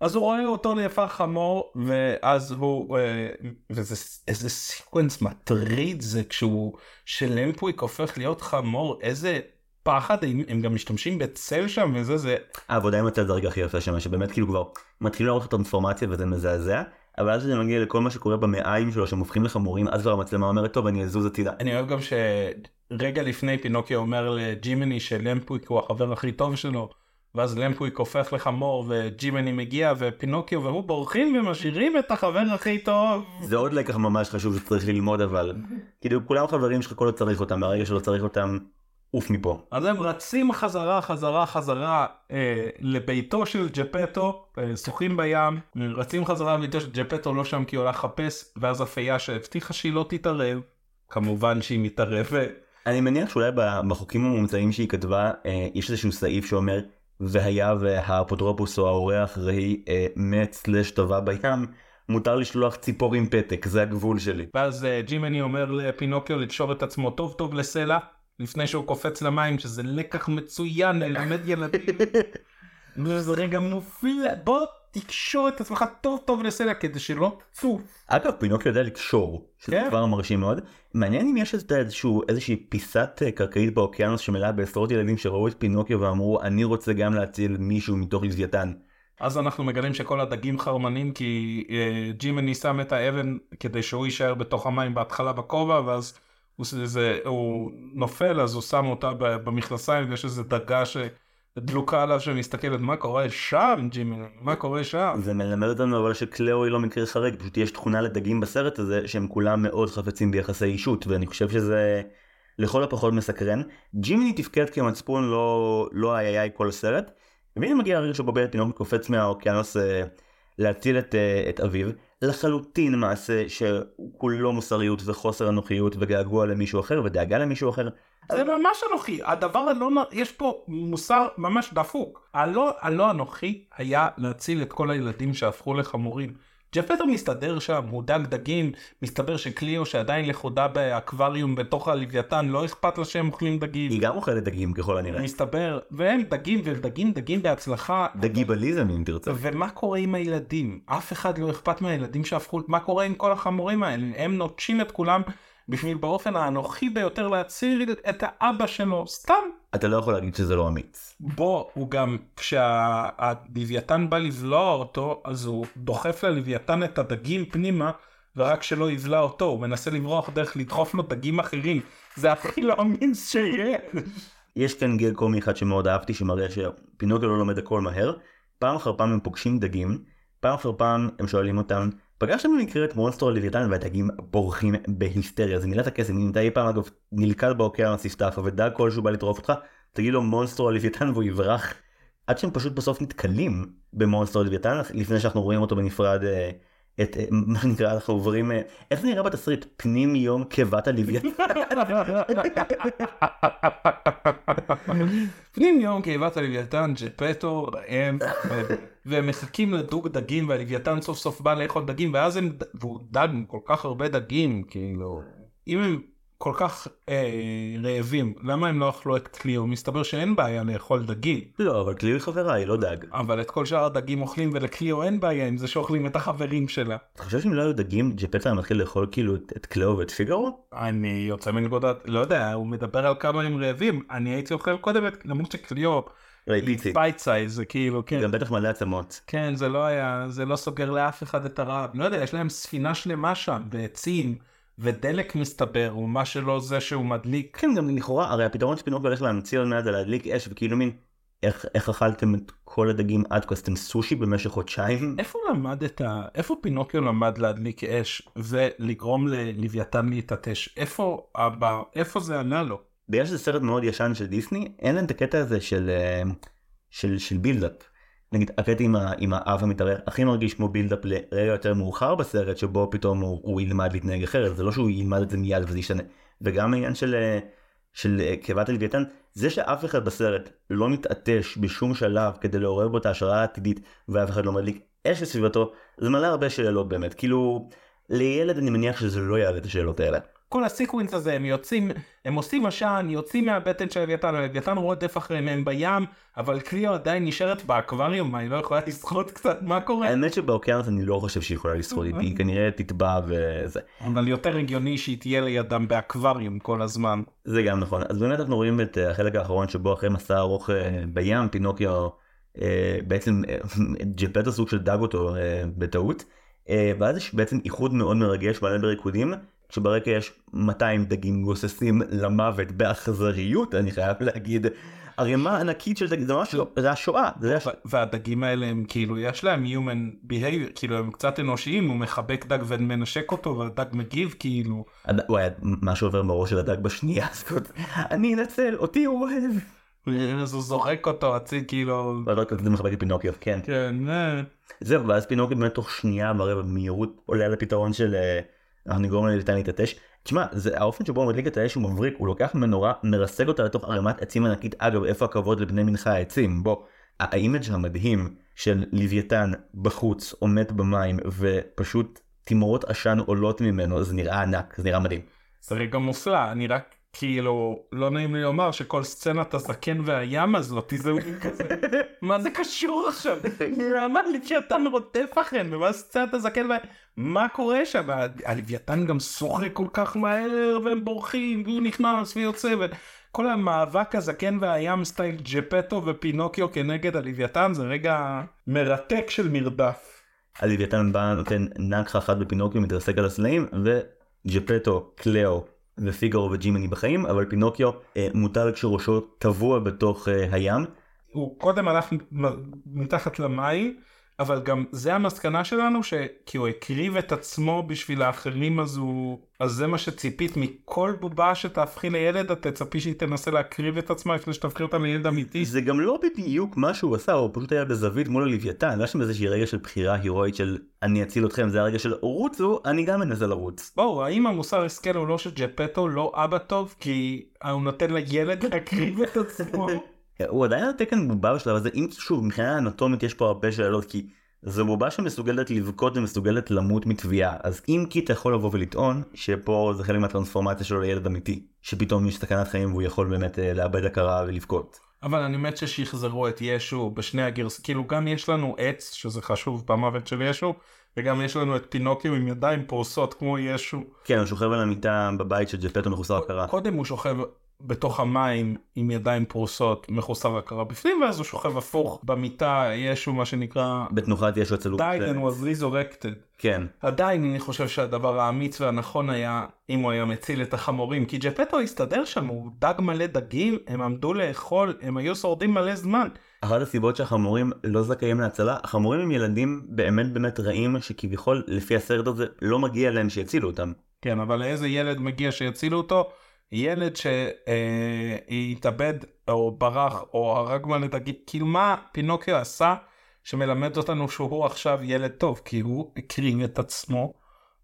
אז הוא רואה אותו נהפך חמור ואז הוא אה, וזה איזה sequence מטריד זה כשהוא שלמפוויק הופך להיות חמור איזה פחד הם, גם משתמשים בצל שם וזה זה
העבודה עם הצל זה הרגע הכי יפה שם שבאמת כאילו כבר מתחילים לראות את הטרנספורמציה וזה מזעזע אבל אז זה מגיע לכל מה שקורה במעיים שלו שהם הופכים לחמורים אז כבר המצלמה אומרת טוב אני אזוז הצידה.
אני אוהב גם שרגע לפני פינוקיו אומר לג'ימיני שלמפוויק הוא החבר הכי טוב שלו. ואז למפוויק הופך לחמור וג'ימני מגיע ופינוקיו והוא בורחים ומשאירים את החבר הכי טוב.
זה עוד לקח ממש חשוב שצריך ללמוד אבל כאילו כולם חברים שלך כל עוד צריך אותם ברגע שלא צריך אותם עוף מפה.
אז הם רצים חזרה חזרה חזרה אה, לביתו של ג'פטו אה, שוחים בים רצים חזרה לביתו של ג'פטו לא שם כי הוא הולך לחפש ואז הפייה שהבטיחה שהיא לא תתערב כמובן שהיא מתערבת.
אני מניח שאולי בחוקים המומצאים שהיא כתבה אה, יש איזשהו סעיף שאומר והיה והאפוטרופוס או האורח ראי אה, מת סלש טבע בים, מותר לשלוח ציפור עם פתק, זה הגבול שלי.
ואז אה, ג'ימני אומר לפינוקיו לקשור את עצמו טוב טוב לסלע, לפני שהוא קופץ למים, שזה לקח מצוין ללמד ילדים. וזה רגע מופיע, בוא תקשור את עצמך טוב טוב לסלע כדי שלא תצוף.
אגב פינוקיו יודע לקשור, שזה כן. כבר מרשים מאוד. מעניין אם יש איזשהו, איזושהי פיסת אה, קרקעית באוקיינוס שמלאה בעשרות ילדים שראו את פינוקיו ואמרו אני רוצה גם להציל מישהו מתוך לוויתן.
אז אנחנו מגלים שכל הדגים חרמנים כי אה, ג'ימני שם את האבן כדי שהוא יישאר בתוך המים בהתחלה בכובע ואז זה, הוא נופל אז הוא שם אותה במכנסיים ויש איזה דגה ש... דלוקה עליו שמסתכלת מה קורה שם ג'ימי מה קורה שם.
זה מלמד אותנו אבל שקלאו היא לא מקרה חריג פשוט יש תכונה לדגים בסרט הזה שהם כולם מאוד חפצים ביחסי אישות ואני חושב שזה לכל הפחות מסקרן. ג'ימיני תפקד כמצפון לא לא היה כל הסרט. והנה מגיע הרגע שבו בית תינוק קופץ מהאוקיינוס אה, להציל את, אה, את אביו לחלוטין מעשה שכולו מוסריות וחוסר אנוכיות וגעגוע למישהו אחר ודאגה למישהו אחר.
זה ממש אנוכי, הדבר הלא, יש פה מוסר ממש דפוק. הלא, הלא אנוכי היה להציל את כל הילדים שהפכו לחמורים. ג'פטר מסתדר שם, הוא דג דגים, מסתבר שקליו שעדיין לכודה באקווריום בתוך הלוויתן, לא אכפת לה שהם אוכלים דגים.
היא גם אוכלת דגים ככל הנראה.
מסתבר, והם דגים ודגים דגים בהצלחה.
דגיבליזם אם תרצה.
ומה קורה עם הילדים? אף אחד לא אכפת מהילדים שהפכו, מה קורה עם כל החמורים האלה? הם נוטשים את כולם בשביל באופן האנוכי ביותר להציל את האבא שלו, סתם.
אתה לא יכול להגיד שזה לא אמיץ.
בוא, הוא גם, כשהלוויתן בא לבלוע אותו, אז הוא דוחף ללוויתן את הדגים פנימה, ורק שלא יבלע אותו, הוא מנסה לברוח דרך לדחוף לו דגים אחרים. זה הכי לא אמיץ שיש.
יש כאן גג קומי אחד שמאוד אהבתי, שמראה שפינוקו לא לומד הכל מהר. פעם אחר פעם הם פוגשים דגים, פעם אחר פעם הם שואלים אותם, פגשתם במקרה את מונסטרו הלוויתן והדגים בורחים בהיסטריה? זה מילת הקסם. אם אתה אי פעם אגב נלכד באוקיינוס הסתעפה ודג כלשהו בא לטרוף אותך תגיד לו מונסטרו הלוויתן והוא יברח. עד שהם פשוט בסוף נתקלים במונסטרו הלוויתן לפני שאנחנו רואים אותו בנפרד אה, את אה, מה שנקרא אנחנו עוברים אה, איך נראה בתסריט? פנים יום קיבת הלוויתן.
פנים יום קיבת הלוויתן ג'פטו ראם והם מחכים לדוג דגים והלוויתן סוף סוף בא לאכול דגים ואז הם והוא דג כל כך הרבה דגים כאילו אם הם כל כך אה, רעבים למה הם לא אכלו את קליו מסתבר שאין בעיה לאכול דגים
לא, אבל קליו היא חברה, היא לא דג.
אבל את כל שאר הדגים אוכלים ולקליו אין בעיה עם זה שאוכלים את החברים שלה.
אתה חושב שאם לא היו דגים, ג'פטה היה מתחיל לאכול כאילו את- את קליאו ואת פיגארו?
אני יוצא מנקודת לא יודע הוא מדבר על כמה הם רעבים אני הייתי אוכל קודם את למרות שקליו
ראיתי.
bite size זה כאילו כן.
גם בטח מלא עצמות.
כן זה לא היה זה לא סוגר לאף אחד את הרעב לא יודע יש להם ספינה שלמה שם ועצים ודלק מסתבר ומה שלא זה שהוא מדליק
כן, גם לכאורה, הרי הפתרון שפינוקיו הולך להמציא עוד מעט זה להדליק אש וכאילו מין, איך איך אכלתם את כל הדגים עד כה, עשיתם סושי במשך חודשיים?
איפה למדת איפה פינוקיו למד להדליק אש ולגרום ללוויתן להתעטש איפה איפה זה ענה לו.
בגלל שזה סרט מאוד ישן של דיסני, אין להם את הקטע הזה של אה, של של build-up. נגיד הקטע עם, ה, עם האף המתארך הכי מרגיש כמו build-up לרגע יותר מאוחר בסרט שבו פתאום הוא, הוא ילמד להתנהג אחרת זה לא שהוא ילמד את זה מיד וזה ישתנה וגם העניין של אה, של אה, קיבת הלוויתן זה שאף אחד בסרט לא מתעטש בשום שלב כדי לעורר בו את ההשראה העתידית ואף אחד לא מדליק אש לסביבתו זה מעלה הרבה שאלות באמת כאילו לילד אני מניח שזה לא יעלה את השאלות האלה.
כל ה sequence הזה הם יוצאים הם עושים עשן יוצאים מהבטן של הלוויתן הלוויתן רודף אחריהם הם בים אבל קליו עדיין נשארת באקווריום מה היא לא יכולה לשחות קצת מה קורה
האמת שבאוקיינוס אני לא חושב שהיא יכולה, היא כנראה תטבע וזה.
אבל יותר הגיוני שהיא תהיה לידם באקווריום כל הזמן.
זה גם נכון. אז באמת אנחנו רואים את אה, החלק האחרון שבו אחרי מסע ארוך אה, בים פינוקיו אה, בעצם ג'פטו סוג של דג אותו בטעות. ואז יש בעצם איחוד מאוד מרגש מלא בריקודים. כשברקע יש 200 דגים גוססים למוות באכזריות אני חייב להגיד. ערימה ענקית של דגים זה ממש לא זה השואה זה הש...
והדגים האלה הם כאילו יש להם human behavior כאילו הם קצת אנושיים הוא מחבק דג ומנשק אותו והדג מגיב כאילו
הד- וואי, מה שעובר בראש של הדג בשנייה הזאת אני אנצל אותי הוא אוהב.
אז הוא זורק אותו הציד כאילו
ואז רק זה מחבק את פינוקיו כן
כן אה.
זהו ואז פינוקיו באמת תוך שנייה ורבע במהירות עולה על הפתרון של אה, אנחנו נגרום לליטן להתעטש. תשמע זה האופן שבו הוא מדליק את האש הוא מבריק הוא לוקח מנורה מרסק אותה לתוך ערימת עצים ענקית אגב איפה הכבוד לבני מנחה העצים בוא האימג' המדהים של לוויתן בחוץ עומד במים ופשוט תימרות עשן עולות ממנו זה נראה ענק זה נראה מדהים.
זה רגע מופלא אני רק כאילו לא נעים לי לומר שכל סצנת הזקן והים הזאת זה כזה מה זה קשור עכשיו למה לוויתן רודף אחריהם ומה סצנת הזקן וה... מה קורה שם הלוויתן גם שוחה כל כך מהר והם בורחים והוא נכנס ויוצא וכל המאבק הזקן והים סטייל ג'פטו ופינוקיו כנגד הלוויתן זה רגע מרתק של מרדף.
הלוויתן בא נותן נגחה אחת בפינוקיו מתרסק על הסלעים וג'פטו, קלאו ופיגארו וג'ימני בחיים אבל פינוקיו אה, מוטל כשראשו טבוע בתוך אה, הים.
הוא קודם הלך מתחת למים אבל גם זה המסקנה שלנו שכי הוא הקריב את עצמו בשביל האחרים אז הוא אז זה מה שציפית מכל בובה שתהפכי לילד את תצפי שהיא תנסה להקריב את עצמה לפני שתהפכי אותה לילד אמיתי.
זה גם לא בדיוק מה שהוא עשה הוא פשוט היה בזווית מול הלוויתן לא שם איזושהי רגע של בחירה הירואית של אני אציל אתכם זה הרגע של רוצו אני גם מנסה לרוץ.
בואו האם המוסר השכל הוא לא שג'פטו לא אבא טוב כי הוא נותן לילד להקריב את עצמו.
הוא עדיין על תקן בובה בשלב הזה אם שוב מבחינה אנטומית יש פה הרבה שאלות כי זו בובה שמסוגלת לבכות ומסוגלת למות מתביעה אז אם כי אתה יכול לבוא ולטעון שפה זה חלק מהטרנספורמציה שלו לילד אמיתי שפתאום יש סכנת חיים והוא יכול באמת אה, לאבד הכרה ולבכות.
אבל אני מת ששחזרו את ישו בשני הגרס כאילו גם יש לנו עץ שזה חשוב במוות של ישו וגם יש לנו את פינוקיו עם ידיים פרוסות כמו ישו.
כן הוא שוכב על המיטה בבית של ג'פטו מחוסר הכרה.
קודם הוא שוכב בתוך המים עם ידיים פרוסות מחוסר הכרה בפנים ואז הוא שוכב הפוך במיטה ישו מה שנקרא
בתנוחת ישו
died and was resurrected.
כן.
עדיין אני חושב שהדבר האמיץ והנכון היה אם הוא היה מציל את החמורים כי ג'פטו הסתדר שם הוא דג מלא דגים הם עמדו לאכול הם היו שורדים מלא זמן.
אחת הסיבות שהחמורים לא זכאים להצלה החמורים הם ילדים באמת באמת רעים שכביכול לפי הסרט הזה לא מגיע להם שיצילו אותם.
כן אבל לאיזה ילד מגיע שיצילו אותו ילד שהתאבד או ברח או הרג מלא דגים כאילו מה פינוקיו עשה שמלמד אותנו שהוא עכשיו ילד טוב כי הוא הקריב את עצמו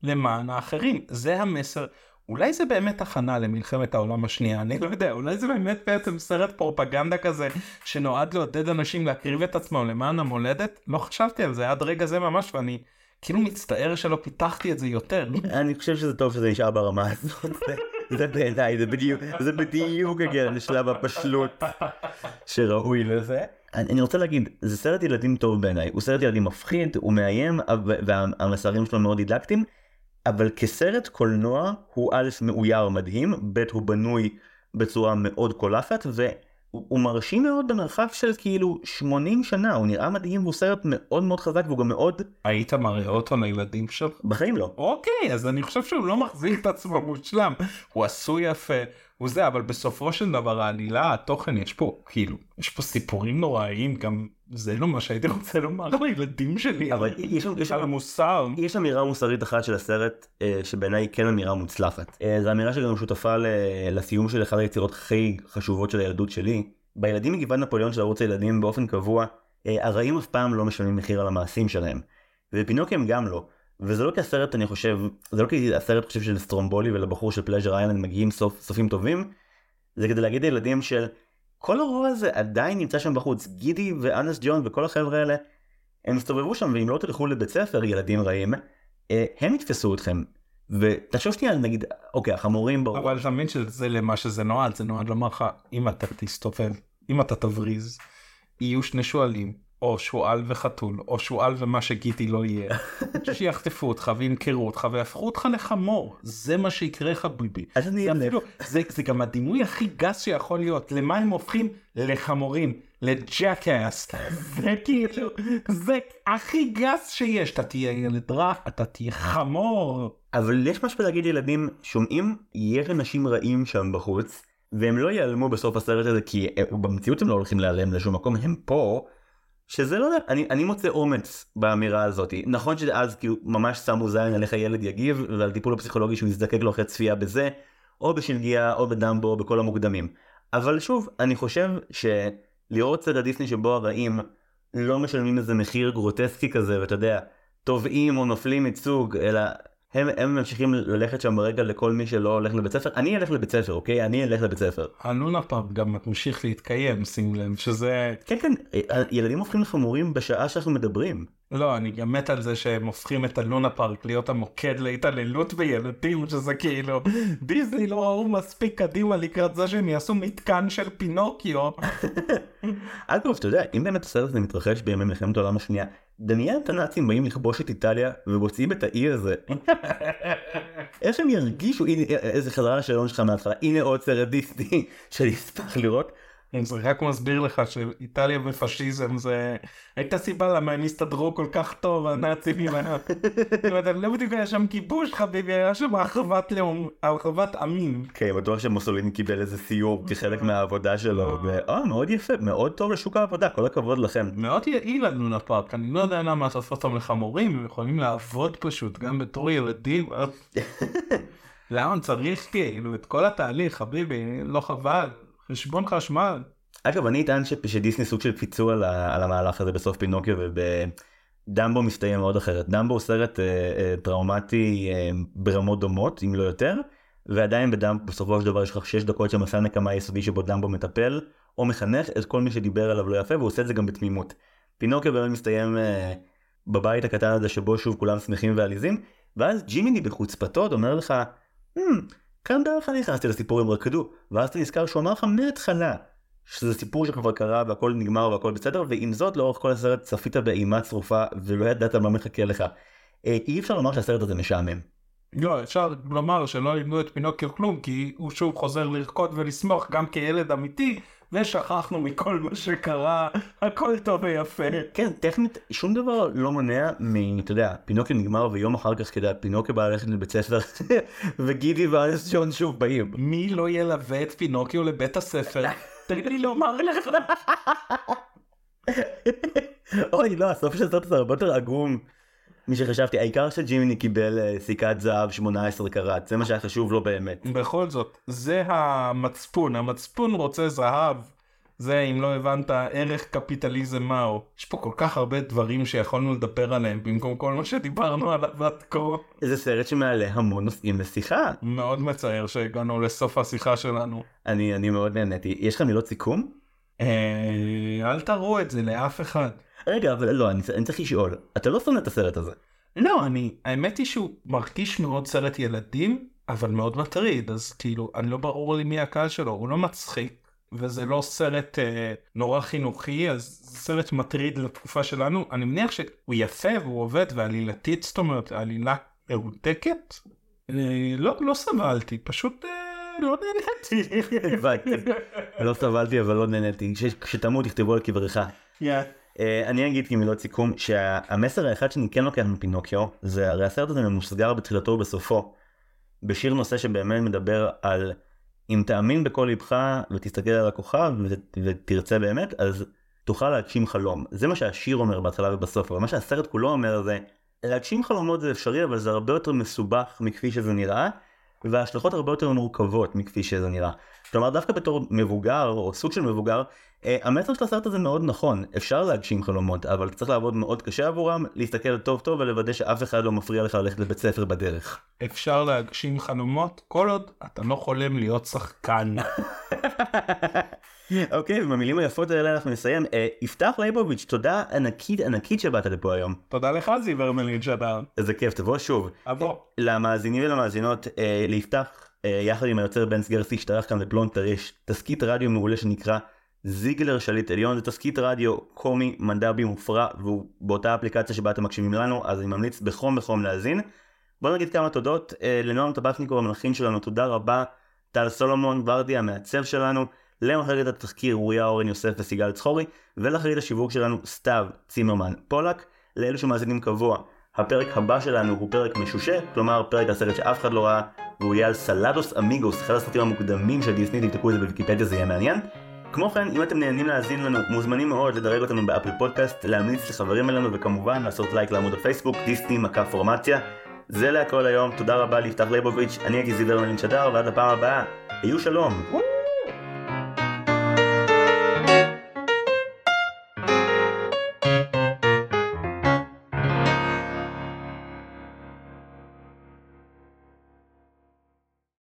למען האחרים זה המסר אולי זה באמת הכנה למלחמת העולם השנייה, אני לא יודע, אולי זה באמת בעצם סרט פרופגנדה כזה שנועד לעודד אנשים להקריב את עצמם למען המולדת? לא חשבתי על זה עד רגע זה ממש ואני כאילו מצטער שלא פיתחתי את זה יותר.
אני חושב שזה טוב שזה נשאר ברמה הזאת. זה בעיניי, זה בדיוק, זה בדיוק הגיע לשלב הפשלות שראוי לזה. אני, אני רוצה להגיד, זה סרט ילדים טוב בעיניי, הוא סרט ילדים מפחיד, הוא מאיים, והמסרים שלו מאוד דידקטיים, אבל כסרט קולנוע הוא א' מאויר מדהים, ב' הוא בנוי בצורה מאוד קולפת, והוא מרשים מאוד במרחב של כאילו 80 שנה, הוא נראה מדהים והוא סרט מאוד מאוד חזק והוא גם מאוד...
היית מראה אותו לילדים שלך?
בחיים לא.
אוקיי, אז אני חושב שהוא לא מחזיק את עצמו מושלם, הוא עשוי יפה, הוא זה, אבל בסופו של דבר העלילה, התוכן, יש פה, כאילו, יש פה סיפורים נוראיים, גם זה לא מה שהייתי רוצה לומר לילדים שלי,
אבל יש, יש,
על המוסר.
יש אמירה מוסרית אחת של הסרט, אה, שבעיניי היא כן אמירה מוצלחת. אה, זו אמירה שגם שותפה ל, לסיום של אחת היצירות הכי חשובות של הילדות שלי. בילדים מגבעת נפוליאון של ערוץ הילדים באופן קבוע, אה, הרעים אף פעם לא משלמים מחיר על המעשים שלהם. ובפינוקי הם גם לא. וזה לא כי הסרט אני חושב, זה לא כי הסרט חושב של סטרומבולי ולבחור של פלז'ר איילנד מגיעים סוף, סופים טובים, זה כדי להגיד לילדים של כל הרוע הזה עדיין נמצא שם בחוץ, גידי ואנס ג'ון וכל החבר'ה האלה, הם הסתובבו שם ואם לא תלכו לבית ספר ילדים רעים, אה, הם יתפסו אתכם. ותחשוב שנייה נגיד אוקיי החמורים ברור.
אבל אתה מבין שזה למה שזה נועד זה נועד לומר לך אם אתה תסתובב אם אתה תבריז יהיו שני שועלים או שועל וחתול, או שועל ומה שגיטי לא יהיה, שיחטפו אותך וימכרו אותך ויהפכו אותך לחמור, זה מה שיקרה לך ביבי.
אז אני אפילו,
זה, זה גם הדימוי הכי גס שיכול להיות, למה הם הופכים? לחמורים, לג'קאס, זה כאילו, זה הכי גס שיש, אתה תהיה ילד רע, אתה תהיה חמור.
אבל יש משהו להגיד ילדים, שומעים, יש אנשים רעים שם בחוץ, והם לא ייעלמו בסוף הסרט הזה, כי במציאות הם לא הולכים להיעלם לשום מקום, הם פה. שזה לא יודע, אני, אני מוצא אומץ באמירה הזאת. נכון שאז כאילו ממש שמו זין על איך הילד יגיב ועל טיפול הפסיכולוגי שהוא יזדקק לו אחרי צפייה בזה, או בשלגיה או בדמבו או בכל המוקדמים. אבל שוב, אני חושב שלראות סרט דיסני שבו הרעים לא משלמים איזה מחיר גרוטסקי כזה, ואתה יודע, טובעים או נופלים ייצוג, אלא הם, הם ממשיכים ללכת שם ברגע לכל מי שלא הולך לבית ספר. אני אלך לבית ספר, אוקיי? אני אלך לבית ספר.
הלונה פארק גם ממשיך להתקיים, שים לב, שזה...
כן, כן, ילדים הופכים לחמורים בשעה שאנחנו מדברים.
לא, אני גם מת על זה שהם הופכים את הלונה פארק להיות המוקד להתעללות בילדים, שזה כאילו, דיסני לא ראו מספיק קדימה לקראת זה שהם יעשו מתקן של פינוקיו.
אגב, אתה יודע, אם באמת הסרט הזה מתרחש בימי מלחמת העולם השנייה, דמיין את הנאצים באים לכבוש את איטליה ומוצאים את האי הזה. איך הם ירגישו, הנה איזה חזרה לשאלון שלך מההתחלה, הנה עוד סרט דיסני שאני אשמח לראות.
זה רק מסביר לך שאיטליה ופשיזם זה הייתה סיבה למה הם הסתדרו כל כך טוב הנאצים עם ה... לא בדיוק היה שם כיבוש חביבי היה שם הרחבת לאום הרחבת עמים.
כן בטוח שמוסוליני קיבל איזה סיור כחלק מהעבודה שלו אה מאוד יפה מאוד טוב לשוק העבודה כל הכבוד לכם.
מאוד יעיל לנו לפארק אני לא יודע למה אתה עושה אותם לחמורים הם יכולים לעבוד פשוט גם בתור ילדים. למה צריך כאילו את כל התהליך חביבי לא חבל. חשבון חשמל.
אגב אני אטען שדיסני סוג של פיצו על, על המהלך הזה בסוף פינוקיו ובדמבו מסתיים מאוד אחרת. דמבו הוא סרט אה, אה, טראומטי אה, ברמות דומות אם לא יותר ועדיין בדמבו בסופו של דבר יש לך 6 דקות של מסע נקמה יסודי שבו דמבו מטפל או מחנך את כל מי שדיבר עליו לא יפה והוא עושה את זה גם בתמימות. פינוקיו באמת מסתיים אה, בבית הקטן הזה שבו שוב כולם שמחים ועליזים ואז ג'ימיני בחוצפתו אומר לך hmm, כאן בערך אני נכנסתי לסיפור עם רקדו, ואז אתה נזכר שהוא אמר לך מההתחלה שזה סיפור שכבר קרה והכל נגמר והכל בסדר, ועם זאת לאורך כל הסרט צפית באימה צרופה ולא ידעת מה מחכה לך. אה, אי אפשר לומר שהסרט הזה משעמם.
לא, אפשר לומר שלא לימדו את פינוקיו כלום, כי הוא שוב חוזר לרקוד ולשמוח גם כילד אמיתי, ושכחנו מכל מה שקרה, הכל טוב ויפה.
כן, טכנית שום דבר לא מונע מ... אתה יודע, פינוקיו נגמר ויום אחר כך כדי פינוקיו בא ללכת לבית ספר וגידי ואנס ג'ון שוב באים.
מי לא ילווה את פינוקיו לבית הספר? תגיד לי לומר לך.
אוי לא, הסוף של הסרט הזה הרבה יותר עגום. מי שחשבתי, העיקר שג'ימיני קיבל אה, סיכת זהב 18 קראט, זה מה שהיה חשוב לו באמת.
בכל זאת, זה המצפון, המצפון רוצה זהב, זה אם לא הבנת ערך קפיטליזם מהו. יש פה כל כך הרבה דברים שיכולנו לדבר עליהם במקום כל מה שדיברנו עליו עד כה.
זה סרט שמעלה המון נושאים לשיחה.
מאוד מצער שהגענו לסוף השיחה שלנו.
אני, אני מאוד נהניתי. יש לך מילות סיכום?
אה, אל תראו את זה לאף אחד.
רגע, אבל לא, אני, אני צריך לשאול. אתה לא שונא את הסרט הזה.
לא, אני, האמת היא שהוא מרגיש מאוד סרט ילדים, אבל מאוד מטריד, אז כאילו, אני לא ברור לי מי הקהל שלו, הוא לא מצחיק, וזה לא סרט אה, נורא חינוכי, אז זה סרט מטריד לתקופה שלנו. אני מניח שהוא יפה והוא עובד, ועלילתית, זאת אומרת, העלילה מהודקת. אה, לא, לא סבלתי, פשוט אה, לא נהניתי.
לא סבלתי אבל לא נהניתי. כש- כשתמות תכתבו על קברך. אה, אני אגיד כמילות סיכום שהמסר האחד שאני כן לוקח מפינוקיו זה הרי הסרט הזה ממוסגר בתחילתו ובסופו. בשיר נושא שבאמת מדבר על אם תאמין בכל ליבך ותסתכל על הכוכב ות- ותרצה באמת אז תוכל להגשים חלום. זה מה שהשיר אומר בהתחלה ובסוף אבל מה שהסרט כולו אומר זה להגשים חלומות זה אפשרי אבל זה הרבה יותר מסובך מכפי שזה נראה וההשלכות הרבה יותר מורכבות מכפי שזה נראה. כלומר דווקא בתור מבוגר או סוג של מבוגר המסר של הסרט הזה מאוד נכון אפשר להגשים חלומות אבל צריך לעבוד מאוד קשה עבורם להסתכל טוב טוב ולוודא שאף אחד לא מפריע לך ללכת לבית ספר בדרך.
אפשר להגשים חלומות כל עוד אתה לא חולם להיות שחקן.
אוקיי ובמילים היפות האלה אנחנו נסיים. אה, יפתח ליבוביץ' תודה ענקית ענקית שבאת לפה היום.
תודה לך זיבר מליג'דר.
איזה כיף תבוא שוב.
אבוא.
למאזינים ולמאזינות אה, ליפתח אה, יחד עם היוצר בן סגרסי השתרך כאן בפלונטר יש תסכית רדיו מעולה שנקרא זיגלר שליט עליון זה תסכית רדיו קומי מנדבי מופרע והוא באותה אפליקציה שבה אתם מקשיבים לנו אז אני ממליץ בחום בחום להאזין. בוא נגיד כמה תודות אה, לנועם טבקניקו המנחים שלנו תודה רבה. טל סולומון ורדי המעצב שלנו. למחלקת התחקיר אוריה אורן יוסף וסיגל צחורי. ולאחרית השיווק שלנו סתיו צימרמן פולק. לאלו שמאזינים קבוע הפרק הבא שלנו הוא פרק משושה, כלומר פרק הסרט שאף אחד לא ראה, והוא יהיה על סלודוס אמיגוס, אחד הסרטים המוקדמים של דיסני, תבדקו את זה בוויקיפדיה זה יהיה מעניין. כמו כן, אם אתם נהנים להאזין לנו, מוזמנים מאוד לדרג אותנו באפל פודקאסט, להמליץ לחברים אלינו, וכמובן לעשות לייק לעמוד הפייסבוק, דיסני מכה פורמציה. זה הכל להיום, תודה רבה ליפתח לייבוביץ', אני זיבר מלין שדר, ועד הפעם הבאה, היו שלום.
וואו.